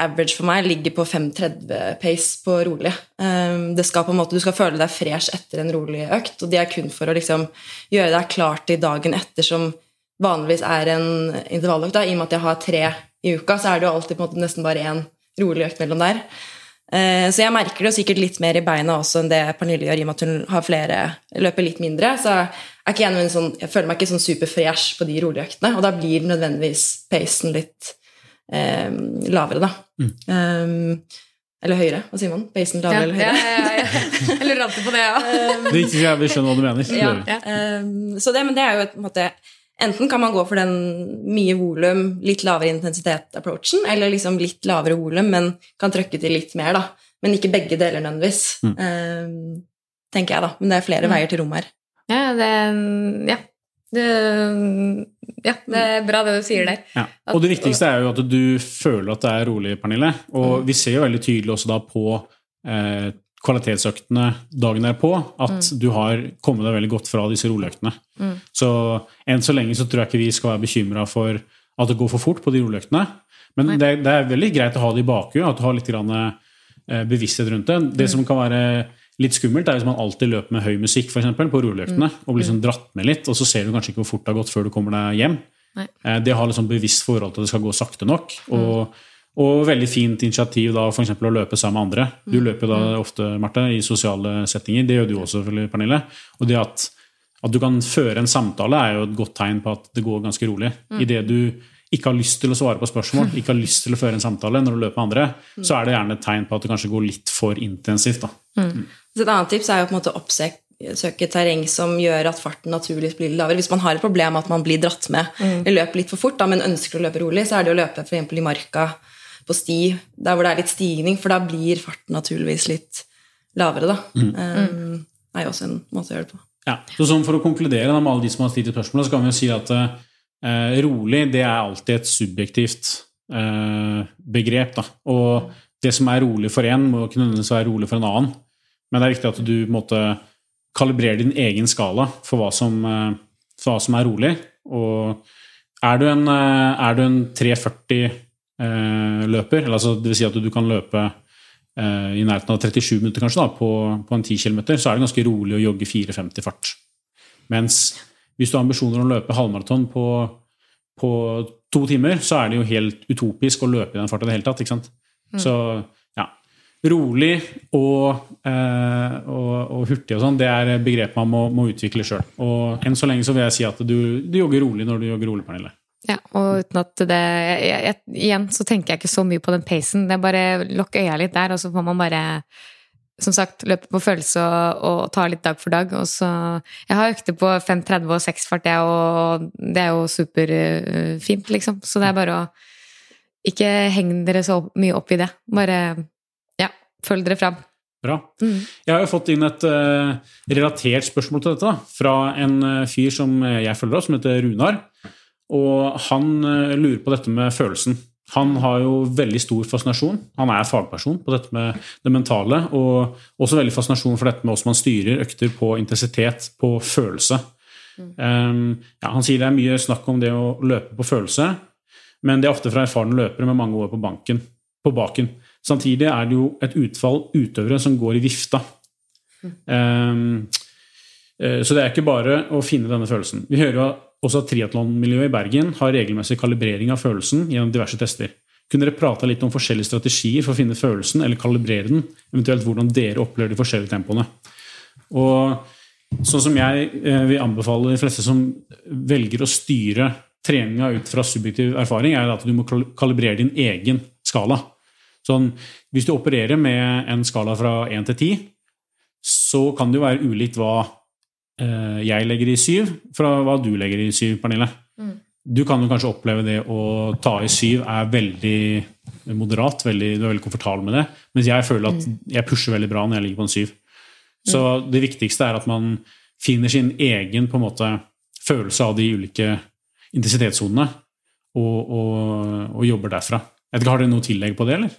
S3: average for meg ligger på 5.30 pace på rolig. Um, det skal på en måte, Du skal føle deg fresh etter en rolig økt, og det er kun for å liksom gjøre deg klar til dagen etter, som vanligvis er en intervalløkt. I og med at jeg har tre i uka, så er det jo alltid på en måte nesten bare én rolig økt mellom der. Uh, så jeg merker det sikkert litt mer i beina også enn det Pernille gjør, i og med at hun har flere, løper litt mindre. Så jeg, sånn, jeg føler meg ikke sånn superfresh på de rolige øktene, og da blir nødvendigvis pacen litt eh, lavere, da. Mm. Um, eller høyere, hva sier man? Basen lavere ja, eller høyere? Ja, ja,
S2: ja. Jeg lurer alltid på det, ja.
S1: Um, det er at vi skjønner hva du mener.
S3: Ja, um, så det, men det er jo et måte Enten kan man gå for den mye volum, litt lavere intensitet-approachen, eller liksom litt lavere volum, men kan trykke til litt mer, da. Men ikke begge deler nødvendigvis. Mm. Um, tenker jeg, da. Men det er flere mm. veier til rom her.
S2: Ja, det, ja, det, ja, det er bra det du sier der.
S1: Ja. Og det viktigste er jo at du føler at det er rolig, Pernille. Og mm. vi ser jo veldig tydelig også da på eh, kvalitetsøktene dagen derpå at mm. du har kommet deg veldig godt fra disse roligøktene. Mm. Så enn så lenge så tror jeg ikke vi skal være bekymra for at det går for fort på de roligøktene. Men det, det, er veldig greit å ha det i bakhuet, at du har litt grann, eh, bevissthet rundt det. Det mm. som kan være litt skummelt er hvis man alltid løper med høy musikk for eksempel, på rulleøktene mm. og blir sånn dratt med litt, og så ser du kanskje ikke hvor fort det har gått før du kommer deg hjem. Nei. Eh, det har liksom bevisst forhold til at det skal gå sakte nok. og mm. Og veldig fint initiativ da for å løpe sammen med andre. Du mm. løper da ofte Marte, i sosiale settinger. Det gjør du også, Pernille. Og det at, at, du kan føre en samtale, er jo et godt tegn på at det går ganske rolig. Mm. Idet du ikke har lyst til å svare på spørsmål, ikke har lyst til å føre en samtale når du løper med andre, så er det gjerne et tegn på at det kanskje går litt for intensivt. da.
S3: Mm. Så et annet tips er jo på en måte oppsøke terreng som gjør at farten naturligvis blir lavere. Hvis man har et problem med at man blir dratt med mm. løper litt for fort, da, men ønsker å løpe rolig, så er det å løpe f.eks. i marka på sti der hvor det er litt stigning, for da blir farten naturligvis litt lavere. da. Mm. Um, er jo også en måte å gjøre det på.
S1: Ja, så sånn For å konkludere da, med alle de som har stilt spørsmål, så kan vi jo si at uh, Eh, rolig, det er alltid et subjektivt uh, begrep. Da. Og det som er rolig for én, må ikke nødvendigvis være rolig for en annen. Men det er viktig at du måtte kalibrere din egen skala for hva som, eh, for hva som er rolig. Og er du en, eh, er du en 340-løper, eh, altså dvs. Si at du kan løpe eh, i nærheten av 37 minutter kanskje da, på, på en 10 km, så er det ganske rolig å jogge 4,50 fart. Mens hvis du har ambisjoner om å løpe halvmaraton på, på, to timer, så er det jo helt utopisk å løpe i den farta i det hele tatt. ikke sant? Mm. Så. Rolig og, eh, og, og, hurtig og sånn, det er begrep man må, må utvikle sjøl. Og enn så lenge så vil jeg si at du, du jogger rolig når du jogger rolig, Pernille.
S2: Ja, og uten at det jeg, jeg, Igjen så tenker jeg ikke så mye på den pacen. Det er bare lukk øya litt der, og så får man bare som sagt, løpe på følelse og, og ta litt dag for dag. Og så, jeg har økter på 5.30 og 6 fart, og det er jo superfint, uh, liksom. Så det er bare å ikke henge dere så mye opp i det. Bare følg dere fram.
S1: Bra. Mm. Jeg har jo fått inn et uh, relatert spørsmål til dette da, fra en uh, fyr som jeg følger av, som heter Runar. Og han uh, lurer på dette med følelsen. Han har jo veldig stor fascinasjon. Han er fagperson på dette med det mentale. Og også veldig fascinasjon for dette med hvordan man styrer økter på intensitet, på følelse. Mm. Um, ja, han sier det er mye snakk om det å løpe på følelse, men det er ofte fra erfarne løpere med mange år på, banken, på baken. Samtidig er det jo et utfall utøvere som går i vifta. Um, så det er ikke bare å finne denne følelsen. Vi hører jo også at triatlonmiljøet i Bergen har regelmessig kalibrering av følelsen gjennom diverse tester. kunne dere prata litt om forskjellige strategier for å finne følelsen, eller kalibrere den? Eventuelt hvordan dere opplever de forskjellige tempoene. Og sånn som jeg eh, vil anbefale de fleste som velger å styre treninga ut fra subjektiv erfaring, er at du må kalibrere din egen skala. Sånn, hvis du opererer med en skala fra 1 til 10, så kan det jo være ulikt hva eh, jeg legger i 7, fra hva du legger i 7, Pernille. Mm. Du kan jo kanskje oppleve det å ta i 7 er veldig moderat, veldig, du er veldig komfortabel med det, mens jeg føler at mm. jeg pusher veldig bra når jeg ligger på en 7. Så mm. det viktigste er at man finner sin egen på en måte, følelse av de ulike intensitetssonene, og, og, og, jobber derfra. Jeg vet ikke, Har dere noe tillegg på det, eller?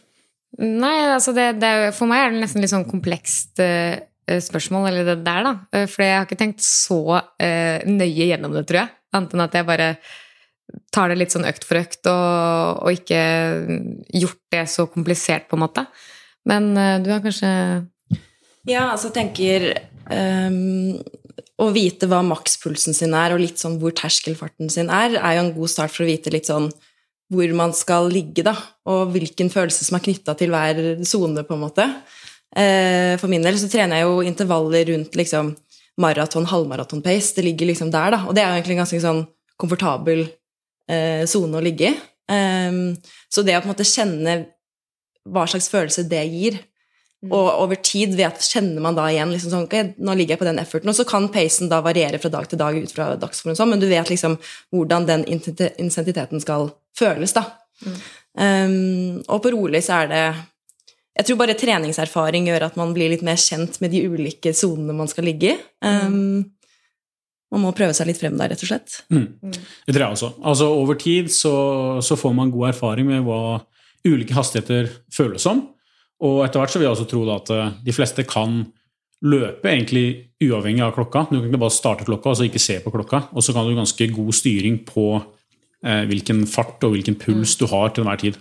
S2: Nei, altså det, det for meg er det nesten litt sånn komplekst uh, spørsmål, eller det der, da. Uh, for jeg har ikke tenkt så uh, nøye gjennom det, tror jeg. Annet enn at jeg bare tar det litt sånn økt for økt, og, og ikke gjort det så komplisert, på en måte. Men du har kanskje
S3: Ja, altså tenker um, Å vite hva makspulsen sin er, og litt sånn hvor terskelfarten sin er, er jo en god start for å vite litt sånn hvor man skal ligge, da, og hvilken følelse som er knytta til hver sone, på en måte. Eh, for min del så trener jeg jo intervaller rundt liksom maraton, halvmaraton-pace. Det ligger liksom der, da. Og det er jo egentlig en ganske sånn komfortabel eh, sone å ligge i. Um, så det å på en måte kjenne hva slags følelse det gir, mm. og over tid vet, kjenner man da igjen liksom sånn, okay, nå ligger jeg på den efforten, og så kan pacen da variere fra dag til dag ut fra dagsformen, sånn, men du vet liksom hvordan den intensiteten skal føles, da. Mm. Um, og på rolig så er det Jeg tror bare treningserfaring gjør at man blir litt mer kjent med de ulike sonene man skal ligge i. Um, man må prøve seg litt frem der, rett og slett.
S1: Mm. Det tror jeg også. Altså Over tid så, så, får man god erfaring med hva ulike hastigheter føles som. Og etter hvert så vil jeg også tro at eh, de fleste kan løpe egentlig uavhengig av klokka. Du kan ikke bare starte klokka og så ikke se på klokka. Og så kan du ganske god styring på hvilken fart og hvilken puls mm. du har til enhver tid.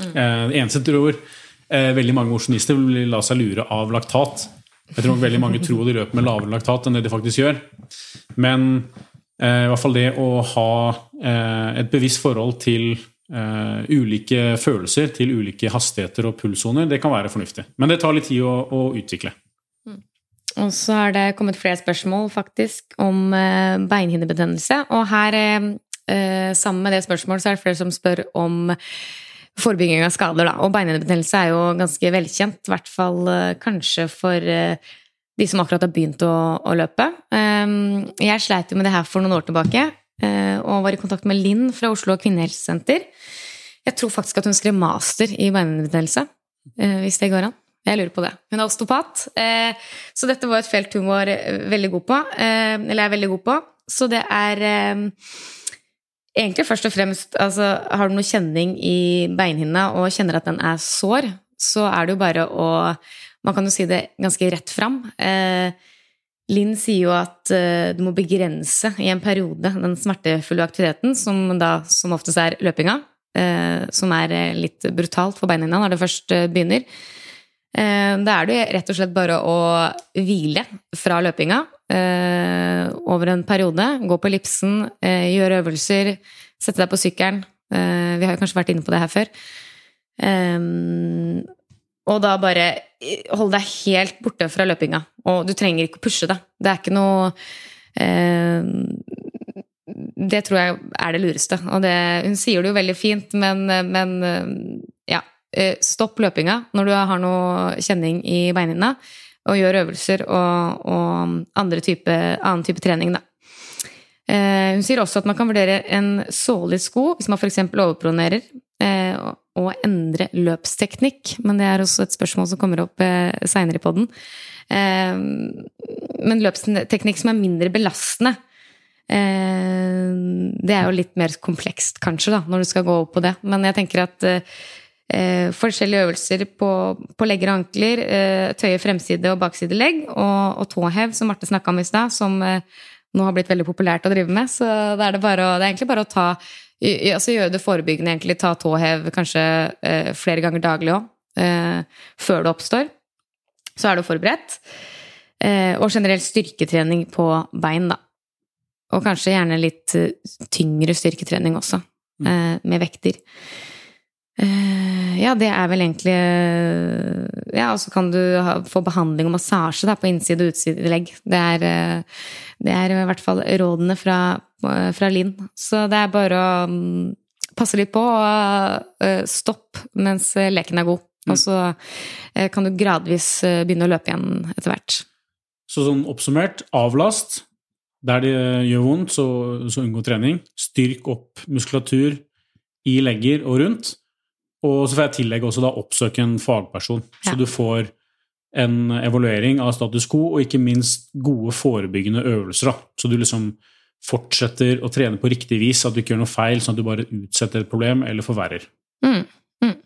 S1: Mm. Eh, eneste tror eh, veldig mange mosjonister vil la seg lure av laktat. Jeg tror veldig mange tror de løper med lavere laktat enn det de faktisk gjør. Men eh, i hvert fall det å ha eh, et bevisst forhold til Uh, ulike følelser til ulike hastigheter og pulssoner, det kan være fornuftig. Men det tar litt tid å, å utvikle. Mm.
S2: Og så har det kommet flere spørsmål faktisk om uh, beinhinnebetennelse. Og her uh, eh, sammen med det spørsmålet så er det flere som spør om forebygging av skader. Da. Og beinhinnebetennelse er jo ganske velkjent, i hvert fall eh, kanskje for eh, de som akkurat har begynt å, å løpe. Um, jeg sleit jo med det her for noen år tilbake, uh, og var i kontakt med Linn fra Oslo kvinnehelsesenter. Jeg tror faktisk at hun skrev master i beinhinnebetennelse, uh, hvis det går an. Jeg lurer på det. Hun er osteopat, så dette var et felt hun var veldig god på. eller er veldig god på. Så det er egentlig først og fremst altså, Har du noe kjenning i beinhinna og kjenner at den er sår, så er det jo bare å Man kan jo si det ganske rett fram. Eh, Linn sier jo at eh, du må begrense i en periode den smertefulle aktiviteten, som da som oftest er løpinga. Eh, som er eh, litt brutalt for beinhinna når det først eh, begynner. Eh, da er det rett og slett bare å hvile fra løpinga over en periode. Gå på ellipsen, eh, gjøre øvelser, sette deg på sykkelen. Eh, vi har jo kanskje vært inne på det her før. Eh, og da bare eh, holde deg helt borte fra løpinga. Og du trenger ikke å pushe deg. Det er ikke noe eh, Det tror jeg er det lureste. Og det, hun sier det jo veldig fint, men, men ja. Stopp løpinga når du har noe kjenning i beinhinna og gjør øvelser og, og type, annen type trening, da. Eh, hun sier også at man kan vurdere en sålig sko hvis man f.eks. overpronerer, eh, og endre løpsteknikk. Men det er også et spørsmål som kommer opp eh, seinere i poden. Eh, men løpsteknikk som er mindre belastende, det er jo litt mer komplekst, kanskje, da, når du skal gå opp på det. Men jeg tenker at eh, eh, forskjellige øvelser på, på legger og ankler, eh, tøye fremside og bakside legg, og, og tåhev, som Marte snakka om i stad, som eh, nå har blitt veldig populært å drive med. Så det er det, bare det er egentlig bare å ta altså gjøre det forebyggende, egentlig. Ta tåhev kanskje eh, flere ganger daglig òg, eh, før det oppstår. Så er du forberedt. Eh, og generell styrketrening på bein, da. Og kanskje gjerne litt tyngre styrketrening også, med vekter. Eh, ja, det er vel egentlig eh, Ja, og så kan du ha, få behandling og massasje da, på innside- og utsidelegg. Det er, eh, det er i hvert fall rådene fra, fra Linn. Så det er bare å mm, passe litt på og stopp mens leken er god. Og så kan du gradvis begynne å løpe igjen etter hvert.
S1: Så sånn oppsummert, avlast der det gjør vondt, så, så unngå trening. Styrk opp muskulatur i legger og rundt. Og så får jeg tillegg også da oppsøke en fagperson, ja. så du får en evaluering av status quo, og ikke minst gode forebyggende øvelser. Da. Så du liksom fortsetter å trene på riktig vis, at du ikke gjør noe feil, sånn at du bare utsetter et problem eller forverrer. Mm. Mm.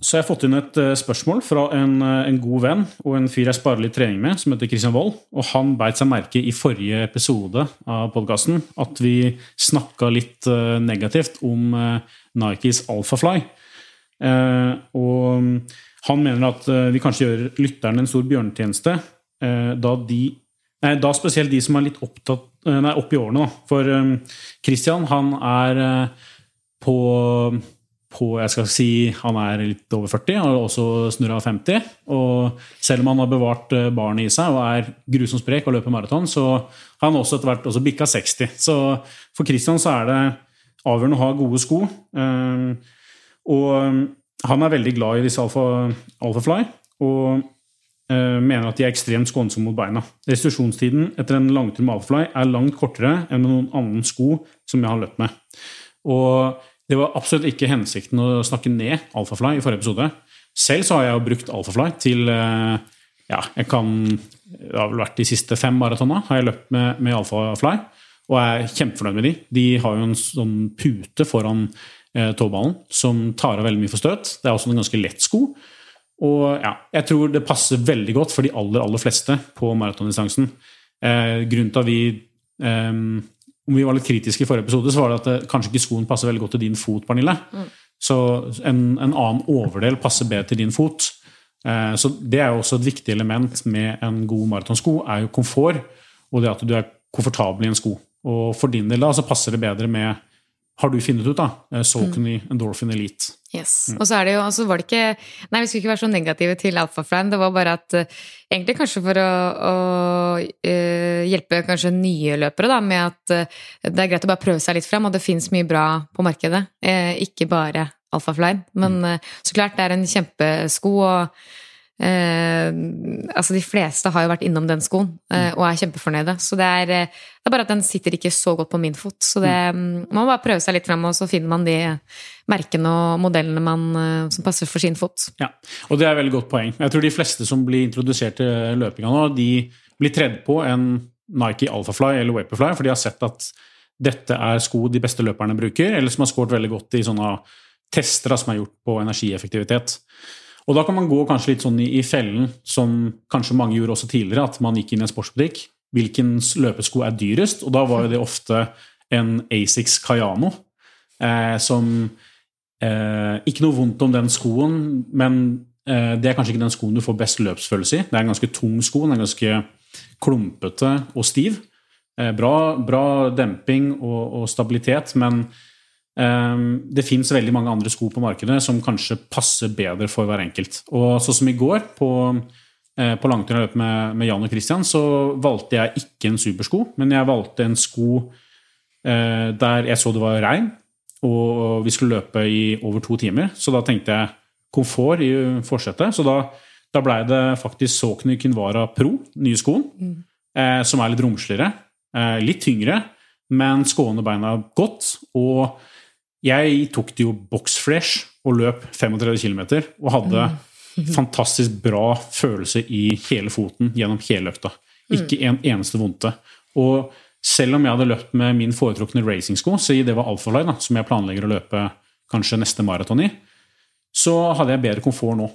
S1: Så jeg har fått inn et uh, spørsmål fra en, uh, en, god venn og en fyr jeg sparer litt trening med, som heter Christian Wold. Og han beit seg merke i forrige episode av podkasten at vi snakka litt uh, negativt om Nikes Alphafly. Eh, og han mener at eh, vi kanskje gjør lytterne en stor bjørnetjeneste eh, da de Nei, da spesielt de som er litt opptatt, nei, opp i årene. Da. For um, Christian, han er på, på, Jeg skal si han er litt over 40, og også snurra 50. Og selv om han har bevart barnet i seg og er grusomt sprek og løper maraton, så har han også etter hvert også bikka 60. Så for Christian så er det avgjørende å ha gode sko. Um, og um, han er veldig glad i disse alfa, Alphafly og uh, mener at de er ekstremt skånsomme mot beina. Restitusjonstiden etter en langtur med Alphafly er langt kortere enn med noen annen sko som jeg har løpt med. Og det var absolutt ikke hensikten å snakke ned Alphafly i forrige episode. Selv så har jeg jo brukt Alphafly til uh, ja, jeg kan Det har vel vært de siste fem maratona har jeg løpt med, med Alphafly, og jeg er kjempefornøyd med de. De har jo en sånn pute foran tåballen, som tar av veldig mye for støt. Det er også en ganske lett sko. Og ja, jeg tror det passer veldig godt for de aller, aller fleste på maratondistansen. Eh, grunnen til at vi eh, Om vi var litt kritiske i forrige episode, så var det at det, eh, kanskje ikke skoen passer veldig godt til din fot, Pernille. Mm. Så en, en, annen overdel passer bedre til din fot. Eh, så det er jo også et viktig element med en god maratonsko, er jo komfort. Og det at du er komfortabel i en sko. Og for din del da, så passer det bedre med har du funnet ut, da. Eh, Saucony mm. Endorphin Elite.
S2: Yes. Mm. Og så er det jo, altså var det ikke Nei, vi skulle ikke være så negative til Alphafly. Det var bare at uh, egentlig kanskje for å, å uh, hjelpe kanskje nye løpere, da, med at uh, det er greit å bare prøve seg litt frem, og det fins mye bra på markedet. ikke bare Alphafly. Men mm. så klart, det er en kjempesko, og Eh, altså De fleste har jo vært innom den skoen eh, og er kjempefornøyde. Så det er, eh, det er, bare at den sitter ikke så godt på min fot. Så det, mm. mm man må bare prøve seg litt frem, og så finner man de merkene og modellene man, eh, som passer for sin fot.
S1: Ja, og det er et veldig godt poeng. Jeg tror de fleste som blir introdusert til løpinga nå, de blir tredd på en Nike Alphafly eller Vaporfly, for de har sett at dette er sko de beste løperne bruker, eller som har skåret veldig godt i sånne tester som er gjort på energieffektivitet. Og da kan man gå kanskje litt sånn i, i, fellen, som kanskje mange gjorde også tidligere, at man gikk inn i en sportsbutikk. Hvilken løpesko er dyrest? Og da var jo det ofte en Asics Kayano, eh, som eh, Ikke noe vondt om den skoen, men eh, det er kanskje ikke den skoen du får best løpsfølelse i. Det er en ganske tung sko, den er ganske klumpete og stiv. Eh, bra, bra, demping og, og stabilitet, men det fins veldig mange andre sko på markedet som kanskje passer bedre for hver enkelt. Og sånn som i går, på, eh, på langturløp med, med Jan og Christian, så valgte jeg ikke en supersko, men jeg valgte en sko eh, der jeg så det var regn, og vi skulle løpe i over to timer. Så da tenkte jeg komfort i forsetet. Så da, da blei det faktisk Sokny Kinvara Pro, nye skoen, mm. eh, som er litt romsligere. Eh, litt tyngre, men skåner beina godt. og jeg tok det jo boxfresh og løp 35 km og hadde mm. fantastisk bra følelse i hele foten gjennom hele økta. Ikke mm. en eneste vondte. Og selv om jeg hadde løpt med min foretrukne racingsko, så det var Alphaline, som jeg planlegger å løpe kanskje neste maraton i, så hadde jeg bedre komfort nå.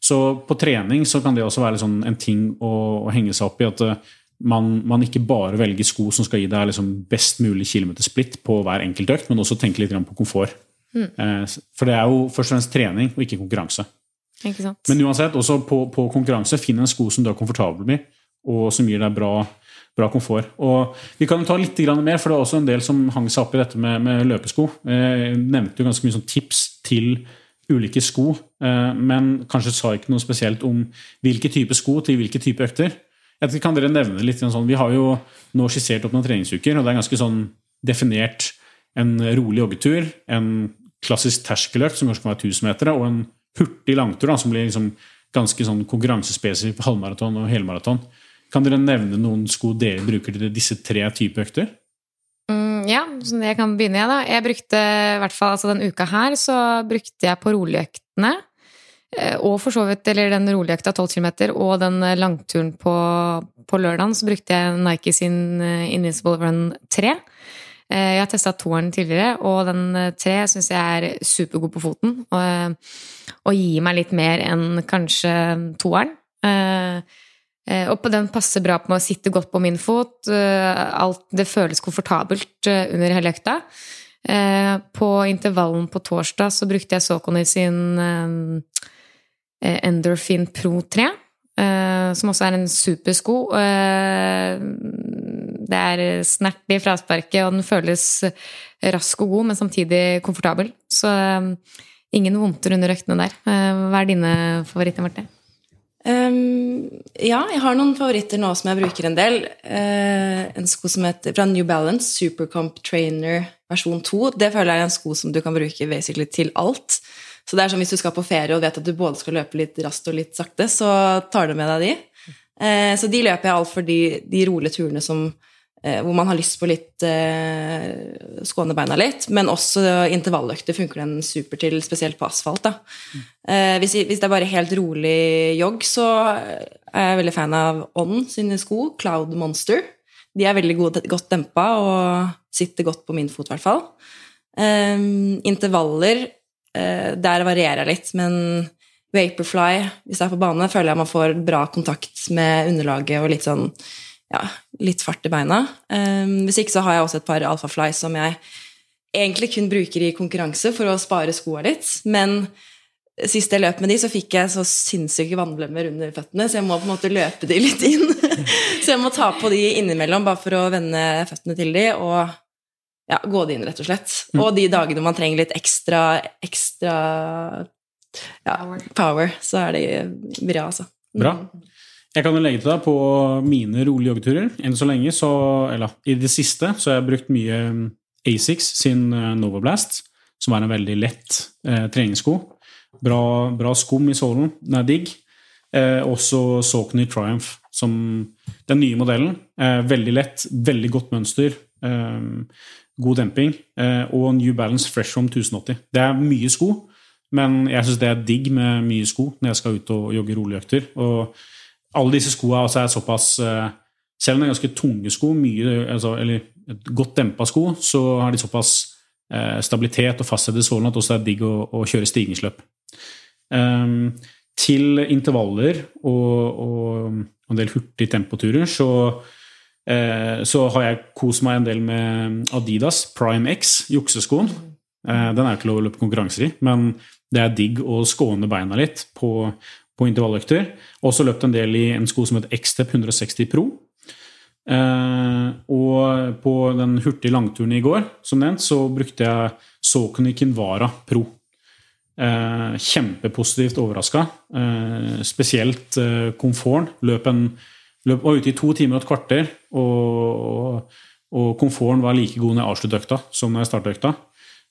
S1: Så på trening så kan det også være sånn en ting å, å, henge seg opp i. at man, man, ikke bare velger sko som skal gi deg liksom best mulig kilometersplitt på hver enkelt økt, men også tenke litt på komfort. Mm. Eh, for det er jo først og fremst trening og ikke konkurranse.
S2: Ikke
S1: men uansett, også på, på, konkurranse, finn en sko som du er komfortabel med, og som gir deg bra, bra komfort. Og Vi kan ta litt mer, for det er også en del som hang seg opp i dette med, med løpesko. Jeg nevnte jo ganske mye sånn tips til ulike sko, eh, men kanskje sa ikke noe spesielt om hvilke type sko til hvilke type økter. Jeg kan dere nevne litt sånn, Vi har jo nå skissert opp noen treningsuker, og det er ganske sånn definert en rolig joggetur, en klassisk terskeløkt som kanskje kan være 1000 meter, og en hurtig langtur da, som blir liksom ganske sånn konkurransespesifikk halvmaraton og helmaraton. Kan dere nevne noen sko dere bruker til disse tre typer økter?
S2: Mm, ja, så jeg kan begynne, jeg, da. Jeg brukte, i hvert fall altså den uka her, så brukte jeg på roligøktene. Eh, og for så vidt, eller den roligøkta 12 km og den langturen på, på lørdagen, så brukte jeg Nike sin eh, Invincible Run 3. Eh, jeg har testa toeren tidligere, og den tre syns jeg er supergod på foten. Og, og gir meg litt mer enn kanskje toeren. Og og den passer bra på å sitte godt på min fot. Eh, alt, det føles komfortabelt eh, under hele økta. På intervallen på torsdag så brukte jeg Sokoni sin Endorphin Pro 3, som også er en supersko. Det er snert i frasparket, og den føles rask og god, men samtidig komfortabel. Så ingen vondter under øktene der. Hva er dine favoritter, Marte?
S3: Um, ja, jeg har noen favoritter nå som jeg bruker en del. Uh, en sko som heter fra New Balance, Supercomp Trainer versjon 2. Det føler jeg er en sko som du kan bruke til alt. Så det er som hvis du skal på ferie og vet at du både skal løpe litt raskt og litt sakte, så tar du med deg de. Uh, så de løper jeg altfor de, de rolige turene som Eh, hvor man har lyst på litt eh, skåne beina litt. Men også intervalløkter funker den super til, spesielt på asfalt. Da. Eh, hvis, hvis, det er bare helt rolig jogg, så er jeg veldig fan av On sine sko, Cloud Monster. De er veldig gode, godt dempa og sitter godt på min fot, i hvert fall. Um, intervaller, eh, der varierer jeg litt, men Vaporfly, hvis jeg er på bane, føler jeg man får bra kontakt med underlaget og litt sånn ja, litt fart i beina. Um, hvis ikke så har jeg også et par Alphafly som jeg egentlig kun bruker i konkurranse for å spare skoa litt. Men sist jeg løp med de, så fikk jeg så sinnssyke vannblemmer under føttene, så jeg må på en måte løpe de litt inn. så jeg må ta på de innimellom bare for å vende føttene til de, og ja, gå det inn, rett og slett. Mm. Og de dagene man trenger litt ekstra, ekstra ja, power, så er det bra, altså.
S1: Bra. Mm. Jeg kan jo legge til deg på mine rolige joggeturer. Enn så lenge, så, eller i det siste, så har jeg brukt mye um, Asics sin Novoblast, Novablast, som er en veldig lett eh, treningssko. Bra, bra, skum i sålen, den er digg. Eh, også Saucony Triumph, som den nye modellen. Eh, veldig lett, veldig godt mønster. Eh, god demping. Eh, og New Balance Fresh From 1080. Det er mye sko, men jeg syns det er digg med mye sko når jeg skal ut og jogge roligøkter. Og alle disse skoene altså er såpass eh, Selv om det er ganske tunge sko, mye, altså, eller et godt dempa sko, så har de såpass eh, stabilitet og fasthet i sålen at også det er digg å, å kjøre stigningsløp. Um, til intervaller og, og, en del hurtige tempoturer så, så har jeg kost meg en del med Adidas Prime X, jukseskoen. Eh, den er ikke lov å løpe konkurranser i, men det er digg å skåne beina litt på, på intervalløkter. Også løpt en del i en sko som heter Xtep 160 Pro. Eh, og på den hurtige langturen i går, som nevnt, så brukte jeg Saucony Kinvara Pro. Eh, kjempepositivt overraska. Eh, spesielt eh, komforten. Løp, en, løp var ute i to timer og et kvarter, og, og komforten var like god når jeg avsluttet økta som når jeg startet økta.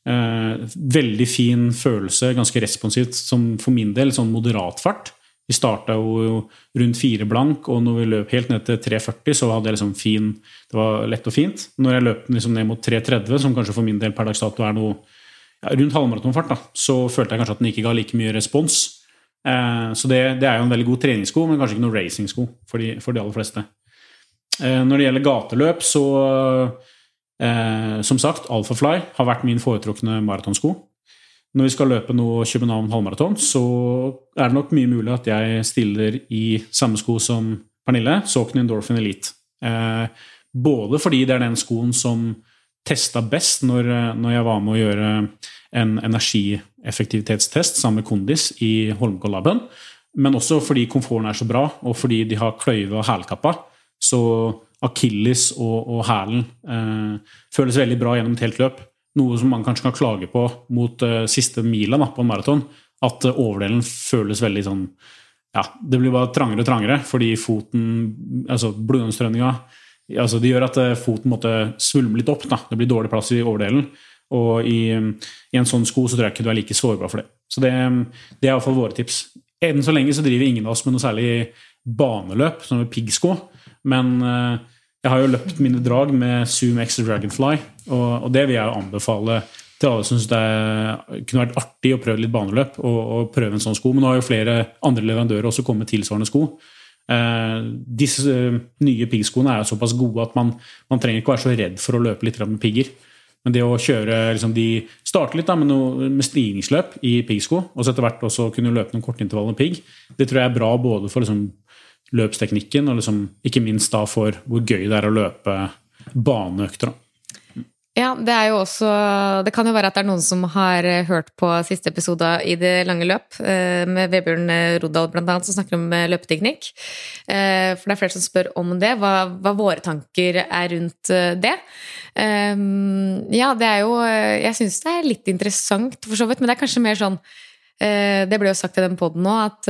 S1: Eh, veldig fin følelse, ganske responsivt, som for min del sånn moderat fart. Vi starta jo rundt fire blank, og når vi løp helt ned til 3,40, så hadde jeg liksom fin Det var lett og fint. Når jeg løp liksom ned mot 3,30, som kanskje for min del per dags dato er noe ja, rundt halvmaratonfart, da, så følte jeg kanskje at den ikke ga like mye respons. Eh, så det, det, er jo en veldig god treningssko, men kanskje ikke noe racingsko for, for de aller fleste. Eh, når det gjelder gateløp, så eh, Som sagt, Alphafly har vært min foretrukne maratonsko når vi skal løpe nå København halvmaraton, så er det nok mye mulig at jeg stiller i samme sko som Pernille, Saucony Endorphin Elite. Eh, både fordi det er den skoen som testa best når, når, jeg var med å gjøre en energieffektivitetstest sammen med Kondis i Holmenkollabben, men også fordi komforten er så bra, og fordi de har kløyve og hælkappa. Så akilles og, og hælen eh, føles veldig bra gjennom et helt løp. Noe som man kanskje kan klage på mot eh, siste mila da, på en maraton. at overdelen føles veldig sånn Ja, det blir bare trangere og trangere fordi foten Altså blodgjennomstrømninga altså Det gjør at foten måtte svulme litt opp. da, Det blir dårlig plass i overdelen. Og i, i, en sånn sko så tror jeg ikke du er like sårbar for det. Så det, det er iallfall våre tips. Enn så lenge så driver ingen av oss med noe særlig baneløp, sånn med piggsko. Men jeg har jo løpt mine drag med Zoom X Dragonfly, og, og det vil jeg jo anbefale til alle som syns det kunne vært artig å prøve litt baneløp og, og, prøve en sånn sko. Men nå har jo flere andre leverandører også kommet med tilsvarende sko. Eh, disse uh, nye piggskoene er jo såpass gode at man, man, trenger ikke være så redd for å løpe litt med pigger. Men det å kjøre liksom, de starte litt da, med, noe, med stigningsløp i piggsko, og så etter hvert også kunne løpe noen kortintervall med pigg, det tror jeg er bra både for liksom, løpsteknikken og liksom, ikke minst da for hvor gøy det er å løpe baneøkter.
S2: Ja, det er jo også Det kan jo være at det er noen som har eh, hørt på siste episode i Det lange løp, eh, med Vebjørn eh, Rodal blant annet, som snakker om løpeteknikk. For det er flere som spør om det, hva, hva våre tanker er rundt det. Ja, det er jo Jeg syns det er litt interessant, for så vidt, men det er kanskje mer sånn Det ble jo sagt i den poden nå, at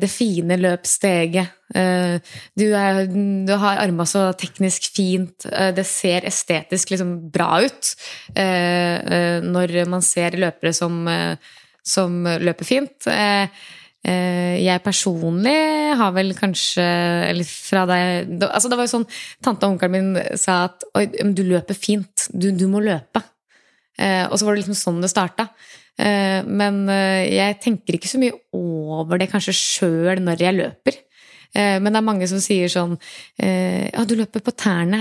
S2: det fine løpssteget. Eh, du, du, har arma så teknisk fint. Eh, det ser estetisk liksom bra ut når man ser løpere som, som løper fint. Jeg personlig har vel kanskje Eller fra deg altså Det var jo sånn tante og onkelen min sa at Oi, du løper fint. Du, du må løpe. Og så var det liksom sånn det starta. Eh, men eh, jeg tenker ikke så mye over det kanskje sjøl når jeg løper. Eh, men det er mange som sier sånn Ja, du løper på tærne.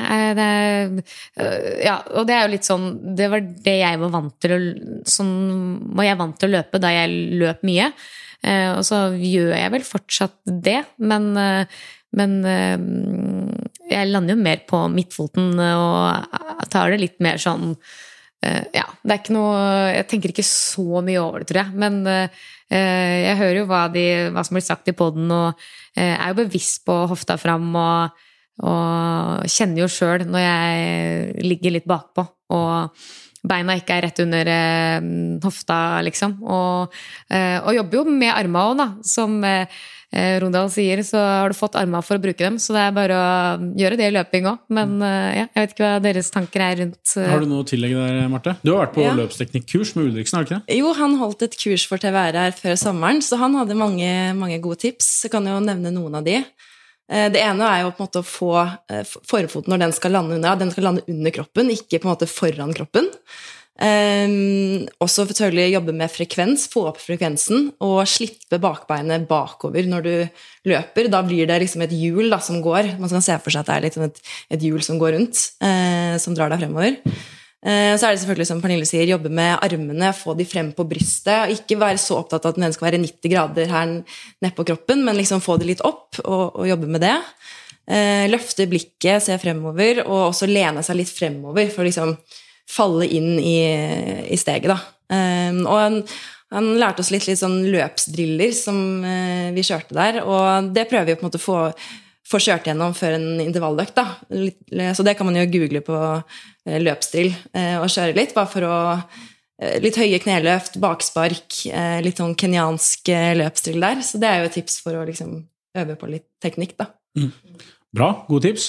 S2: ja, og det er jo litt sånn Det var det jeg var vant til å Sånn var jeg vant til å løpe da jeg løp mye. Og så gjør jeg vel fortsatt det, men, men jeg lander jo mer på midtfoten og tar det litt mer sånn ja, det er ikke noe Jeg tenker ikke så mye over det, tror jeg. Men eh, jeg hører jo hva, de, hva som blir sagt i poden, og eh, er jo bevisst på hofta fram og, og kjenner jo sjøl når jeg ligger litt bakpå og beina ikke er rett under hofta, liksom. Og, og jobber jo med arma òg, da, som eh, Rondal sier, så har du fått armene for å bruke dem. Så det er bare å gjøre det i løping òg. Men eh, ja, jeg vet ikke hva deres tanker er rundt
S1: eh. Har du noe å tillegge der, Marte? Du har vært på ja. løpsteknikkurs med Ulriksen, har du ikke det?
S3: Jo, han holdt et kurs for TVR her før sommeren, så han hadde mange, mange gode tips. Jeg kan jo nevne noen av de. Eh, det ene er jo på en måte å få eh, forfoten når den skal lande under, den skal lande under kroppen, ikke på en måte foran kroppen. Um, også selvfølgelig jobbe med frekvens, få opp frekvensen, og slippe bakbeinet bakover når du løper. Da blir det liksom et hjul da, som går. Man kan se for seg at det er liksom et, et hjul som går rundt, uh, som drar deg fremover. Uh, så er det selvfølgelig, som Pernille sier, jobbe med armene, få de frem på brystet. Ikke være så opptatt av at den skal være 90 grader her nedpå kroppen, men liksom få det litt opp og, og jobbe med det. Uh, løfte blikket, se fremover, og også lene seg litt fremover. for liksom falle inn i, i steget, da. Um, og han, han, lærte oss litt, litt sånn løpsdriller som uh, vi kjørte der, og det prøver vi på en måte å få, få kjørt gjennom før en intervalløkt. så det kan man jo google på uh, løpsdrill uh, og kjøre litt, bare for å Litt høye kneløft, bakspark, litt sånn kenyansk løpsdrill der. Så det er jo et tips for å liksom øve på litt teknikk, da. Mm.
S1: Bra. Gode tips.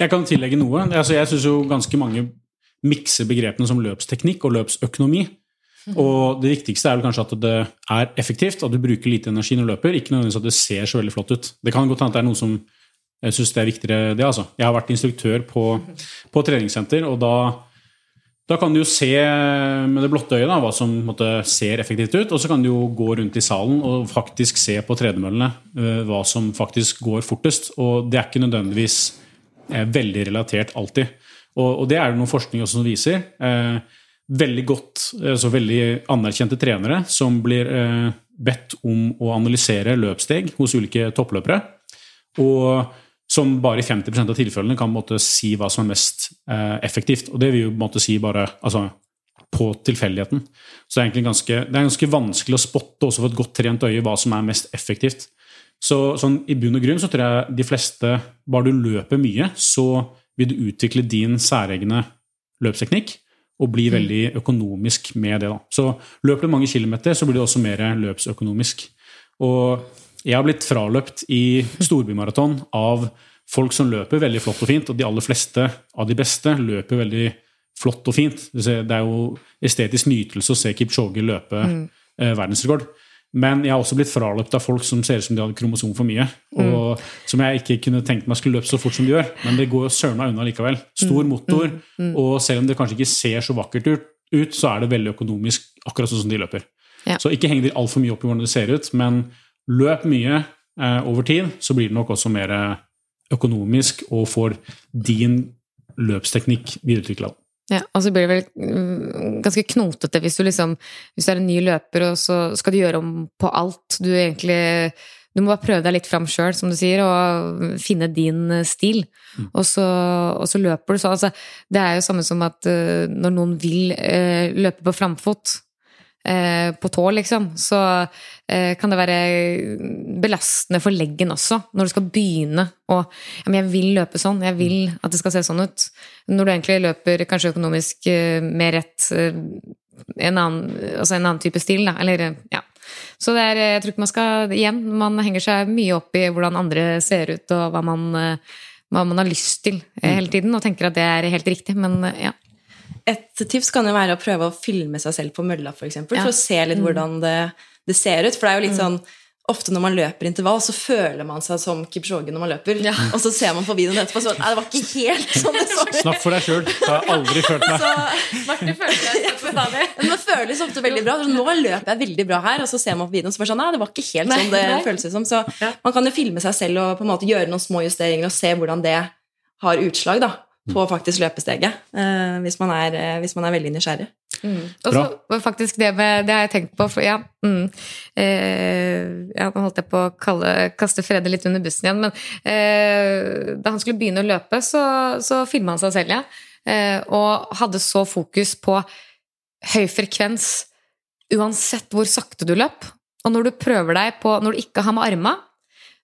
S1: Jeg kan tillegge noe. Altså, jeg syns jo ganske mange mikse begrepene som løpsteknikk og løpsøkonomi. Og det viktigste er vel kanskje at det er effektivt, at du bruker lite energi når du løper. Ikke nødvendigvis at det ser så veldig flott ut. Det kan godt hende at det er noe som syns det er viktigere, det, altså. Jeg har vært instruktør på, på treningssenter, og da, da, kan du jo se med det blotte øyet hva som måtte, ser effektivt ut. Og så kan du jo gå rundt i salen og faktisk se på tredemøllene uh, hva som faktisk går fortest. Og det er ikke nødvendigvis uh, veldig relatert alltid. Og, og, det er det noe forskning også som viser. Eh, veldig godt, altså veldig anerkjente trenere som blir eh, bedt om å analysere løpssteg hos ulike toppløpere. Og som bare i 50% av tilfellene kan måtte, si hva som er mest eh, effektivt. Og det vil jo måtte, si bare altså, på tilfeldigheten. Så det er, ganske, det er ganske vanskelig å spotte også for et godt trent øye hva som er mest effektivt. Så sånn, I bunn og grunn så tror jeg de fleste, bare du løper mye, så vil du utvikle din særegne løpsteknikk. og bli veldig økonomisk med det. da. Så løper du mange kilometer, så blir det også mer løpsøkonomisk. Og jeg har blitt fraløpt i storbymaraton av folk som løper veldig flott og fint, og de aller fleste av de beste løper veldig flott og fint. Det er jo estetisk nytelse å se Kipchoge løpe mm. eh, verdensrekord. Men jeg har også blitt fraløpt av folk som ser ut som de hadde kromosom for mye. Og mm. som jeg ikke kunne tenkt meg skulle løpe så fort som de gjør. Men det går søren meg unna likevel. Stor mm. motor, mm. Mm. og selv om det kanskje ikke ser så vakkert ut, så er det veldig økonomisk, akkurat sånn som de løper. Ja. Så ikke heng dere altfor mye opp i hvordan det ser ut, men løp mye eh, over tid, så blir det nok også mer økonomisk og får din løpsteknikk videreutvikla.
S2: Ja, og så blir det vel mm, ganske knotete hvis du liksom Hvis du er en ny løper, og så skal du gjøre om på alt. Du egentlig Du må bare prøve deg litt fram sjøl, som du sier, og finne din eh, stil. Mm. Og, så, og, så, løper du så. Altså, det er jo samme som at uh, når noen vil uh, løpe på framfot, Eh, på tå, liksom, så eh, kan det være belastende for leggen også, når du skal begynne å ja, men 'Jeg vil løpe sånn. Jeg vil at det skal se sånn ut.' Når du egentlig løper kanskje økonomisk eh, mer rett en annen, altså en annen type stil, da. Eller, ja. Så det er, jeg tror ikke man skal Igjen, man henger seg mye opp i hvordan andre ser ut, og hva man, hva man har lyst til hele tiden, og tenker at det er helt riktig, men ja.
S3: Et tips kan jo være å prøve å filme seg selv på mølla, f.eks. For, eksempel, ja. for å se litt mm. hvordan det, det, ser ut. For det er jo litt mm. sånn Ofte når man løper intervall, så føler man seg som Kipchoge når man løper. Ja. Og så ser man på videoen etterpå sånn Nei, det var ikke helt sånn det så
S1: Snakk for deg sjøl. Det har jeg aldri følt meg.
S3: Så, Men det føles ofte veldig bra. Nå løper jeg veldig bra her, og så ser man på videoen, så bare sånn Nei, det var ikke helt sånn det føles ut som. Så man kan jo filme seg selv og på en måte gjøre noen små justeringer og se hvordan det har utslag, da på faktisk løpesteget. Eh, hvis, man er, eh, hvis, man er, veldig nysgjerrig.
S2: Mm. Og så faktisk det med Det har jeg tenkt på, for ja, mm, eh, ja Nå holdt jeg på å kalle, kaste Frede litt under bussen igjen, men eh, da han skulle begynne å løpe, så, så filma han seg selv, ja. Eh, og hadde så fokus på høy frekvens uansett hvor sakte du løp. Og når du prøver deg på Når du ikke har med arma,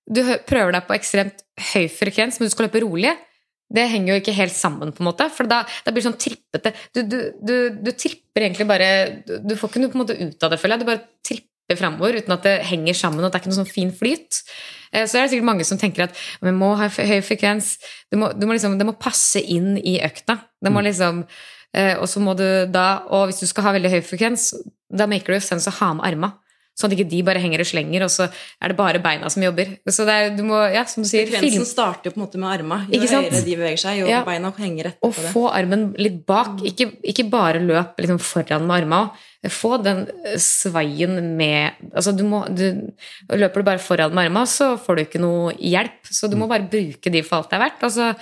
S2: du prøver deg på ekstremt høy frekvens, men du skal løpe rolig, det henger jo ikke helt sammen, på en måte. For da, da blir det sånn trippete du, du, du, du, tripper egentlig bare Du får ikke noe på en måte ut av det, føler jeg. Du bare tripper framover uten at det henger sammen, og at det er ikke noe sånn fin flyt. Så så er det sikkert mange som tenker at vi må ha høy frekvens. Det må, må liksom, det må passe inn i økta. Det må mm. liksom eh, Og så må du da Og hvis du skal ha veldig høy frekvens, da maker det sense å ha med arma. Sånn at ikke de bare henger og slenger, og så er det bare beina som jobber. Så det er, du må, ja, som du sier
S3: Frekvensen starter jo på en måte med arma. Jo høyere de beveger seg, jo ja. beina henger etter
S2: og få armen litt bak. Ikke, ikke bare løp liksom foran med arma. Få den sveien med altså du må, du, Løper du bare foran med arma, så får du ikke noe hjelp. Så du må bare bruke de for alt det er verdt. Altså,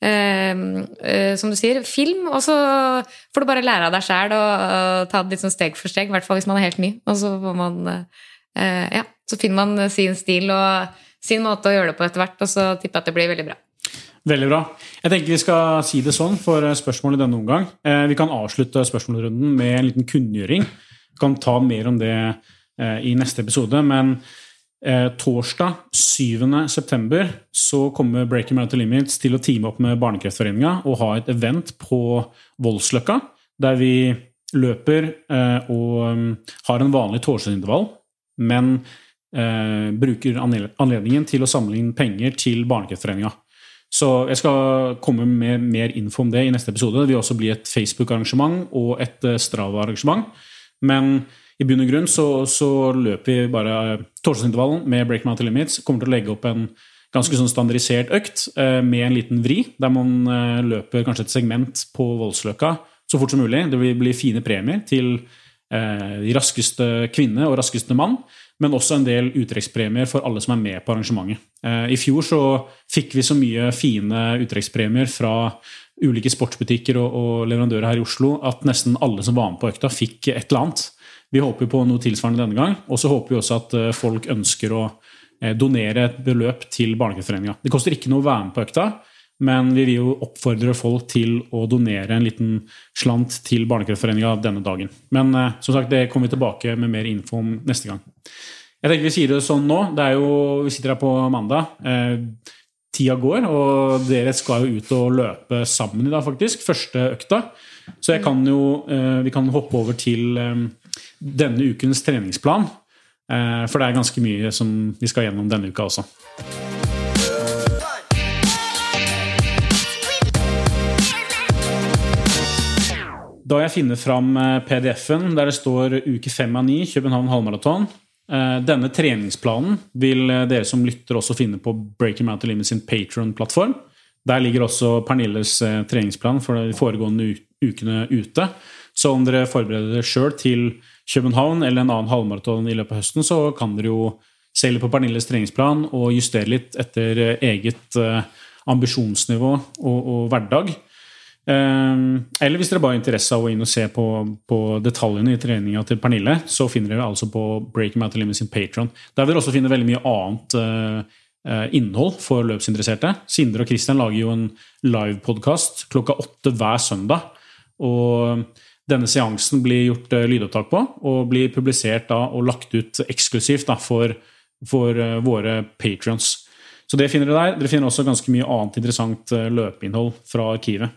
S2: som du sier, film, og så får du bare lære av deg sjæl og ta det litt sånn steg for steg, i hvert fall hvis man er helt ny. Og så man eh, Ja, så finner man sin stil og sin måte å gjøre det på etter hvert, og så tipper jeg at det blir veldig bra.
S1: Veldig bra. Jeg tenker vi skal si det sånn for spørsmål i denne omgang. vi kan avslutte spørsmålsrunden med en liten kunngjøring. Vi kan ta mer om det i neste episode, men Eh, torsdag 7.9 så kommer Breaking Mountain Limits til å teame opp med Barnekreftforeninga og ha et event på Voldsløkka, der vi løper eh, og um, har en vanlig torsdagsintervall, men eh, bruker anledningen til å samle inn penger til Barnekreftforeninga. Så jeg skal komme med mer info om det i neste episode. Det vil også bli et Facebook-arrangement og et eh, Strava-arrangement. Men i bunn og grunn så, så løper vi bare torsdagsintervallen med Break Mountain Limits. Kommer til å legge opp en ganske sånn standardisert økt eh, med en liten vri, der man eh, løper kanskje et segment på Voldsløkka så fort som mulig. Det vil bli fine premier til eh, de raskeste kvinne og raskeste mann, men også en del uttrekkspremier for alle som er med på arrangementet. I fjor så fikk vi så mye fine uttrekkspremier fra ulike sportsbutikker og leverandører her i Oslo at nesten alle som var med på økta, fikk et eller annet. Vi håper på noe tilsvarende denne gang. Og så håper vi også at eh, folk ønsker å eh, donere et beløp til Barnekreftforeninga. Det koster ikke noe å være med på økta, men vi vil jo oppfordre folk til å donere en liten slant til Barnekreftforeninga denne dagen. Men eh, som sagt, det kommer vi tilbake med mer info om neste gang. Jeg tenker Vi sier det sånn nå. Det er jo, Vi sitter her på mandag. Tida går, og dere skal jo ut og løpe sammen i dag, faktisk. Første økta. Så kan jo, vi kan hoppe over til denne ukens treningsplan. Eh, for det er ganske mye som vi skal gjennom denne uka også. Da jeg finner fram eh, PDF-en der det står uke fem av ni, København halvmaraton eh, Denne treningsplanen vil dere som lytter også finne på Breaking Mountain Limits sin Patron-plattform. Der ligger også Pernilles treningsplan for de foregående ukene ute. Så om dere forbereder dere sjøl til København eller en annen halvmaraton i løpet av høsten, så kan dere jo se litt på Pernilles treningsplan og justere litt etter eget ambisjonsnivå og, og hverdag. Ehm, eller hvis dere bare har interesse av å inn og se på, på detaljene i treninga til Pernille, så finner dere altså på Breaking of Limit sin Patron. Der vil dere også finne veldig mye annet uh, innhold for løpsinteresserte. Sindre og Christian lager jo en livepodkast klokka åtte hver søndag. Og denne seansen blir gjort uh, lydopptak på og blir publisert da, og lagt ut eksklusivt da, for, for uh, våre patrons. Så det finner dere der. Dere finner også ganske mye annet interessant eh, løpeinnhold fra arkivet.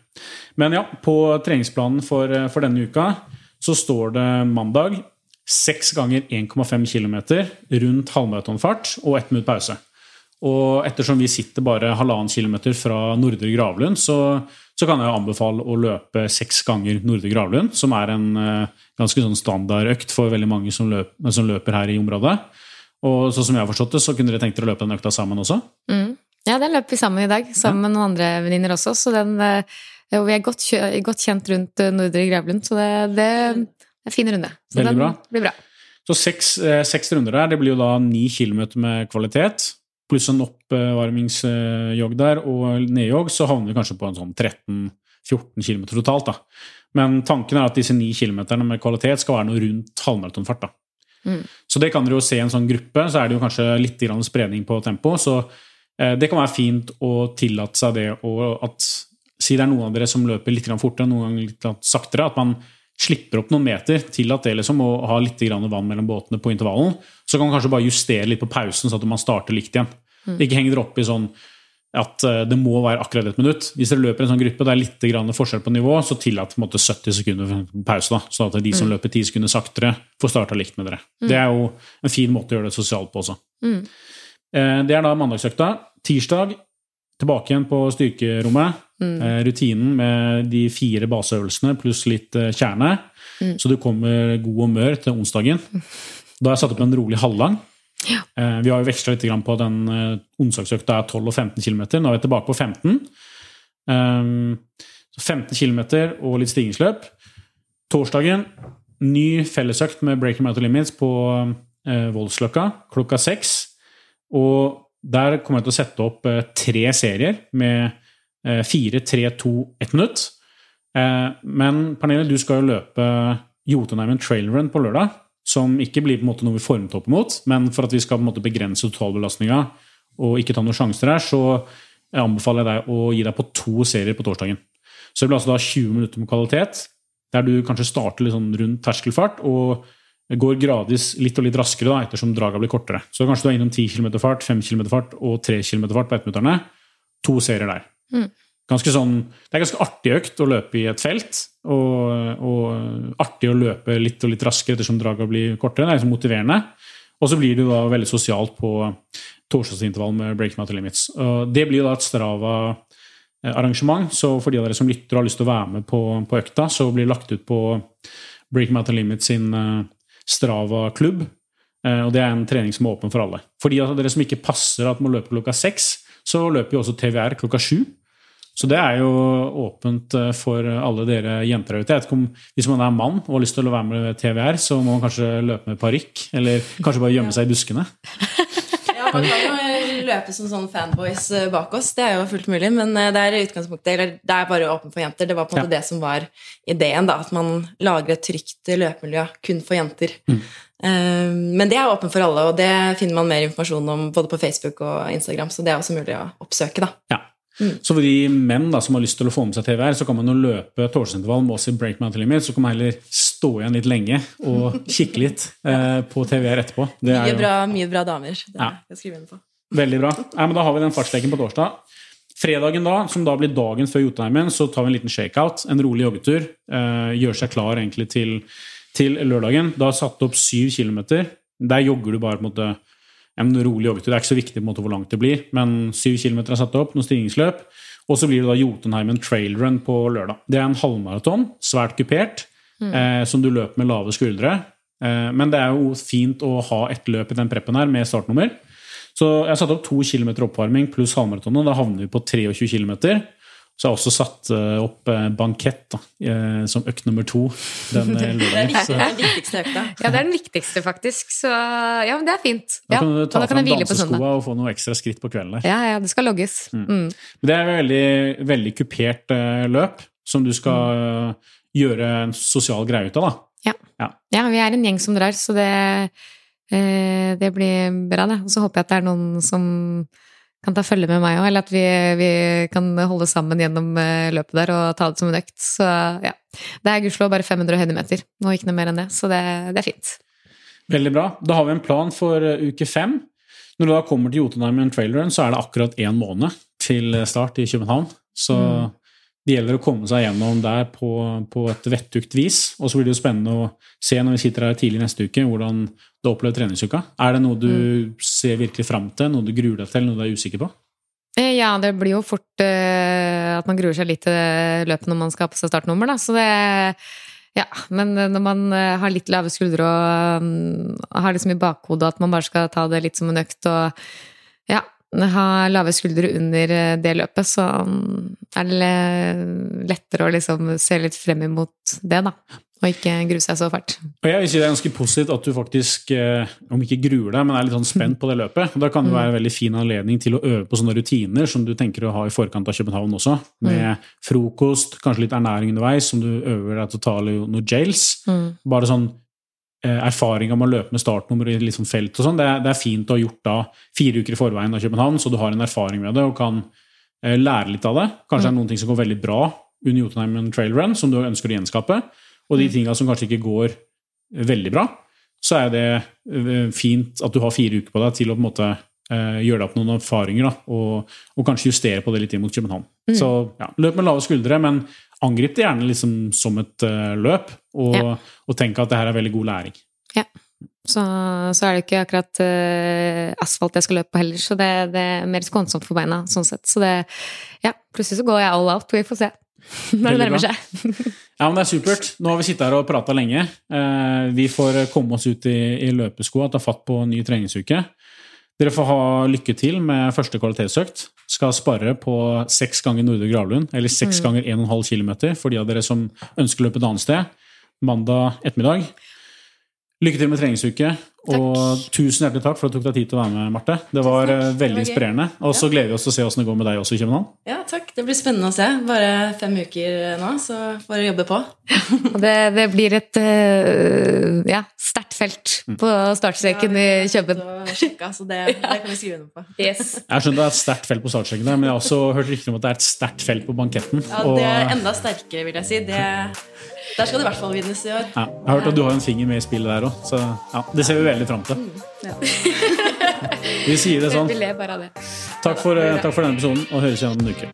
S1: Men ja, på treningsplanen for, eh, for denne uka så står det mandag seks ganger 1,5 km rundt halvmaratonfart og ett minutt pause. Og ettersom vi sitter bare halvannen kilometer fra Nordre Gravlund, så, så, kan jeg anbefale å løpe seks ganger Nordre Gravlund, som er en uh, ganske sånn standardøkt for veldig mange som, løp, som løper her i området. Og sånn som jeg har forstått det, så kunne dere tenkt dere å løpe den økta sammen også?
S2: Mm. Ja, den løper vi sammen i dag, sammen ja. med noen andre venninner også. Så den, eh, vi er godt, godt, kjent rundt eh, Nordre Gravlund, så det, det, er en fin runde. Så
S1: Veldig
S2: den
S1: bra.
S2: blir bra.
S1: Så seks, eh, seks, runder der. Det blir jo da ni kilometer med kvalitet. Pluss en oppvarmingsjogg der og nedjogg, så havner vi kanskje på en sånn 13-14 km totalt. da. Men tanken er at disse ni kilometerne med kvalitet skal være noe rundt halvmaratonfart. Mm. Så det kan dere jo se i en sånn gruppe, så er det jo kanskje litt spredning på tempo. Så eh, det kan være fint å tillate seg det og at Si det er noen av dere som løper litt fortere, noen ganger litt saktere. At man slipper opp noen meter, Tillat det liksom, å ha litt vann mellom båtene på intervallen. Så kan man kanskje bare justere litt på pausen, så at man starter likt igjen. Mm. Ikke heng dere opp i sånn at eh, det må være akkurat et minutt. Hvis dere løper i en sånn gruppe det er litt forskjell på nivå, så tillat 70 sekunder pause. da, sånn at de som mm. løper 10 sekunder saktere, får starta likt med dere. Mm. Det er jo en fin måte å gjøre det sosialt på også. Mm. Eh, det er da mandagsøkta. Tirsdag tilbake igjen på styrkerommet. Mm. Eh, rutinen med de fire baseøvelsene pluss litt kjerne. Mm. Så du kommer god og mør til onsdagen. Da har jeg satt opp en rolig halvlang. Ja. Eh, vi har jo veksla litt på den eh, onsdagsøkta er 12 og 15 km. Nå er vi tilbake på 15. 15 km og litt stigningsløp. Torsdagen ny fellesøkt med Breaking Mountain Limits på eh, Voldsløkka klokka seks. Og der kommer jeg til å sette opp tre serier med fire, tre, to, ett minutt. men Pernille, du skal jo løpe Jotunheimen trail run på lørdag som ikke blir på en måte noe vi formet opp mot, men for at vi skal på en måte begrense totalbelastninga og ikke ta noen sjanser her, så anbefaler jeg deg å gi deg på to serier på torsdagen. Så det blir altså da 20 minutter med kvalitet, der du kanskje starter litt sånn rundt terskelfart og går gradvis litt og litt raskere da, ettersom draga blir kortere. Så kanskje du er innom 10 km fart, 5 km fart og 3 km fart på ettminutterne. To serier der. Mm ganske sånn, det er ganske artig økt å løpe i et felt. Og, og artig å løpe litt og litt raskere ettersom draga blir kortere. Det er liksom motiverende. Og så blir det da veldig sosialt på torsdagsintervall med Breaking Out Limits. Og det blir da et Strava-arrangement, så for de av dere som lytter og har lyst til å være med på, på økta, så blir det lagt ut på Breaking Out Limits sin eh, Strava-klubb. Eh, og det er en trening som er åpen for alle. For de av dere som ikke passer at må løpe klokka seks, så løper jo også TVR klokka sju. Så det er jo åpent eh, for alle dere jenter ute. Ikke om, Hvis man er mann og har lyst til å være med i TVR, så må man kanskje løpe med parykk. Eller kanskje bare gjemme seg i buskene.
S3: Ja, man kan jo løpe som sånn fanboys eh, bak oss. Det er jo fullt mulig. Men eh, det er utgangspunktet, eller det er bare åpent for jenter. Det var på en måte ja. det som var ideen. da, At man lager et trygt løpemiljø kun for jenter. Mm. Men det er åpent for alle, og det finner man mer informasjon om både på Facebook og Instagram. Så det er også mulig å oppsøke. da.
S1: Ja. Mm. Så for de menn da, som har lyst til å få med seg TVR, så kan man jo løpe torsdagsintervall med oss i Break Mountain Limit. Så kan man heller stå igjen litt lenge og kikke litt eh, på TVR etterpå.
S3: mye, bra, mye bra damer. Det ja. jeg skriver inn på.
S1: Veldig bra. Ja, men da har vi den fartsleken på torsdag. Fredagen da, som da blir dagen før Jotunheimen, så tar vi en liten shakeout. En rolig joggetur. Eh, gjør seg klar egentlig til, til lørdagen. Da har satt opp syv kilometer. Der jogger du bare på en måte en rolig joggetur. Det er ikke så viktig på en måte hvor langt det blir, men syv kilometer er satt opp, noen stigningsløp. Og så blir det da Jotunheimen trailrun på lørdag. Det er en halvmaraton, svært kupert, eh, som du løper med lave skuldre. Eh, men det er jo fint å ha ett løp i den preppen her med startnummer. Så jeg har satt opp to km oppvarming pluss halvmaratonet. Da havner vi på 23 km. Så jeg har også satt eh, opp eh, bankett da, eh, som økt nummer to den
S3: Det
S1: lørdagen.
S3: det er den viktigste økta.
S2: Ja, det er den viktigste, faktisk. Så ja, men det er fint.
S1: da kan du ta
S2: kan
S1: fram danseskoa og få noe ekstra skritt på kvelden der.
S2: Ja, ja, det skal logges. Mm.
S1: Men Det er et veldig, veldig kupert løp som du skal mm. gjøre en sosial greie ut av. da.
S2: Ja, vi er en gjeng som drar, så det, eh, det blir bra, det. Og så håper jeg at det er noen som kan ta følge med meg òg, eller at vi, vi kan holde sammen gjennom eh, løpet der og ta det som en økt. Så ja. Det er gudskjelov bare 500 høydemeter, og ikke noe mer enn det. Så det, det er fint.
S1: Veldig bra. Da har vi en plan for eh, uke fem. Når du da kommer til Jotunheimen Trail Run, så er det akkurat én måned til start i København. Så det gjelder å komme seg gjennom der på, på et vettugt vis. Og så blir det jo spennende å se når vi sitter her tidlig neste uke, hvordan du har opplevd treningsuka. Er det noe du ser virkelig fram til, noe du gruer deg til, noe du er usikker på?
S2: Eh, Ja, det blir jo fort uh, at man gruer seg litt til løpet når man skal ha på seg startnummer, da. Så det Ja, men når man eh, har litt lave skuldre og um, har liksom i bakhodet at man bare skal ta det litt som en økt og ja, ha lave skuldre under eh, det løpet, så mm, er det lettere å liksom se litt frem imot det, da. Og ikke grue seg så fælt.
S1: Og jeg vil si Det er ganske positivt at du faktisk, eh, om ikke gruer deg, men er litt sånn spent på det løpet. Da kan det være en veldig fin anledning til å øve på sånne rutiner som du tenker å ha i forkant av København også. Med frokost, kanskje litt ernæring underveis, som du øver deg til å ta noen jails. Bare sånn eh, erfaring med å løpe med startnummer i sånn felt og sånn. Det, det er fint å ha gjort da fire uker i forveien av København, så du har en erfaring med det og kan eh, lære litt av det. Kanskje det er noen ting som går veldig bra under Jotunheimen Trail Run, som du ønsker å gjenskape. Og de tinga som kanskje ikke går veldig bra, så er det eh, fint at du har fire uker på deg til å på en måte eh, gjøre deg opp noen erfaringer, da, og, og kanskje justere på det litt inn mot København. Så ja, løp med lave skuldre, men angrip det gjerne liksom som et uh, løp, og,
S2: Ja.
S1: og tenk at det her er veldig god læring.
S2: Ja. Så, så er det ikke akkurat uh, asfalt jeg skal løpe på heller, så det, det er mer skånsomt for beina. sånn sett. Så det Ja, plutselig så går jeg all out. Vi får se når det nærmer seg.
S1: Ja, men Det er supert. Nå har vi sittet her og prata lenge. Uh, vi får komme oss ut i, i løpeskoa, ta fatt på ny treningsuke. Dere får ha lykke til med første kvalitetsøkt. Skal spare på seks ganger Nordre Gravlund, eller seks ganger 1,5 km for de av dere som ønsker å løpe et annet sted. Mandag ettermiddag. Lykke til med treningsuke, og tusen hjertelig takk for at du tok deg tid til å være med, Marte. Det var veldig
S3: Det var
S1: inspirerende. Og så gleder vi oss til å se åssen det går med deg også i København.
S3: Ja, takk. Det blir spennende å se. Bare fem uker nå, så får jeg jobbe på.
S2: Det, det blir et eh, ja, sterkt felt på startstreken i København.
S3: Sjekka, så det, det kan vi skrive under på.
S2: Yes.
S1: Jeg skjønner det er et sterkt felt på startstreken, der, men jeg har også hørt rykter om at det er et sterkt felt på banketten.
S3: Ja, Det er enda sterkere, vil jeg si. Det, der skal det i hvert fall vinnes i år.
S1: Ja, jeg har hørt at du har en finger med i spillet der òg, så ja, det ser vi veldig fram til.
S3: Ja.
S1: Vi sier det sånn.
S2: Vi ler bare av det.
S1: Takk for, eh, takk for denne episoden, og høres igjen om en uke.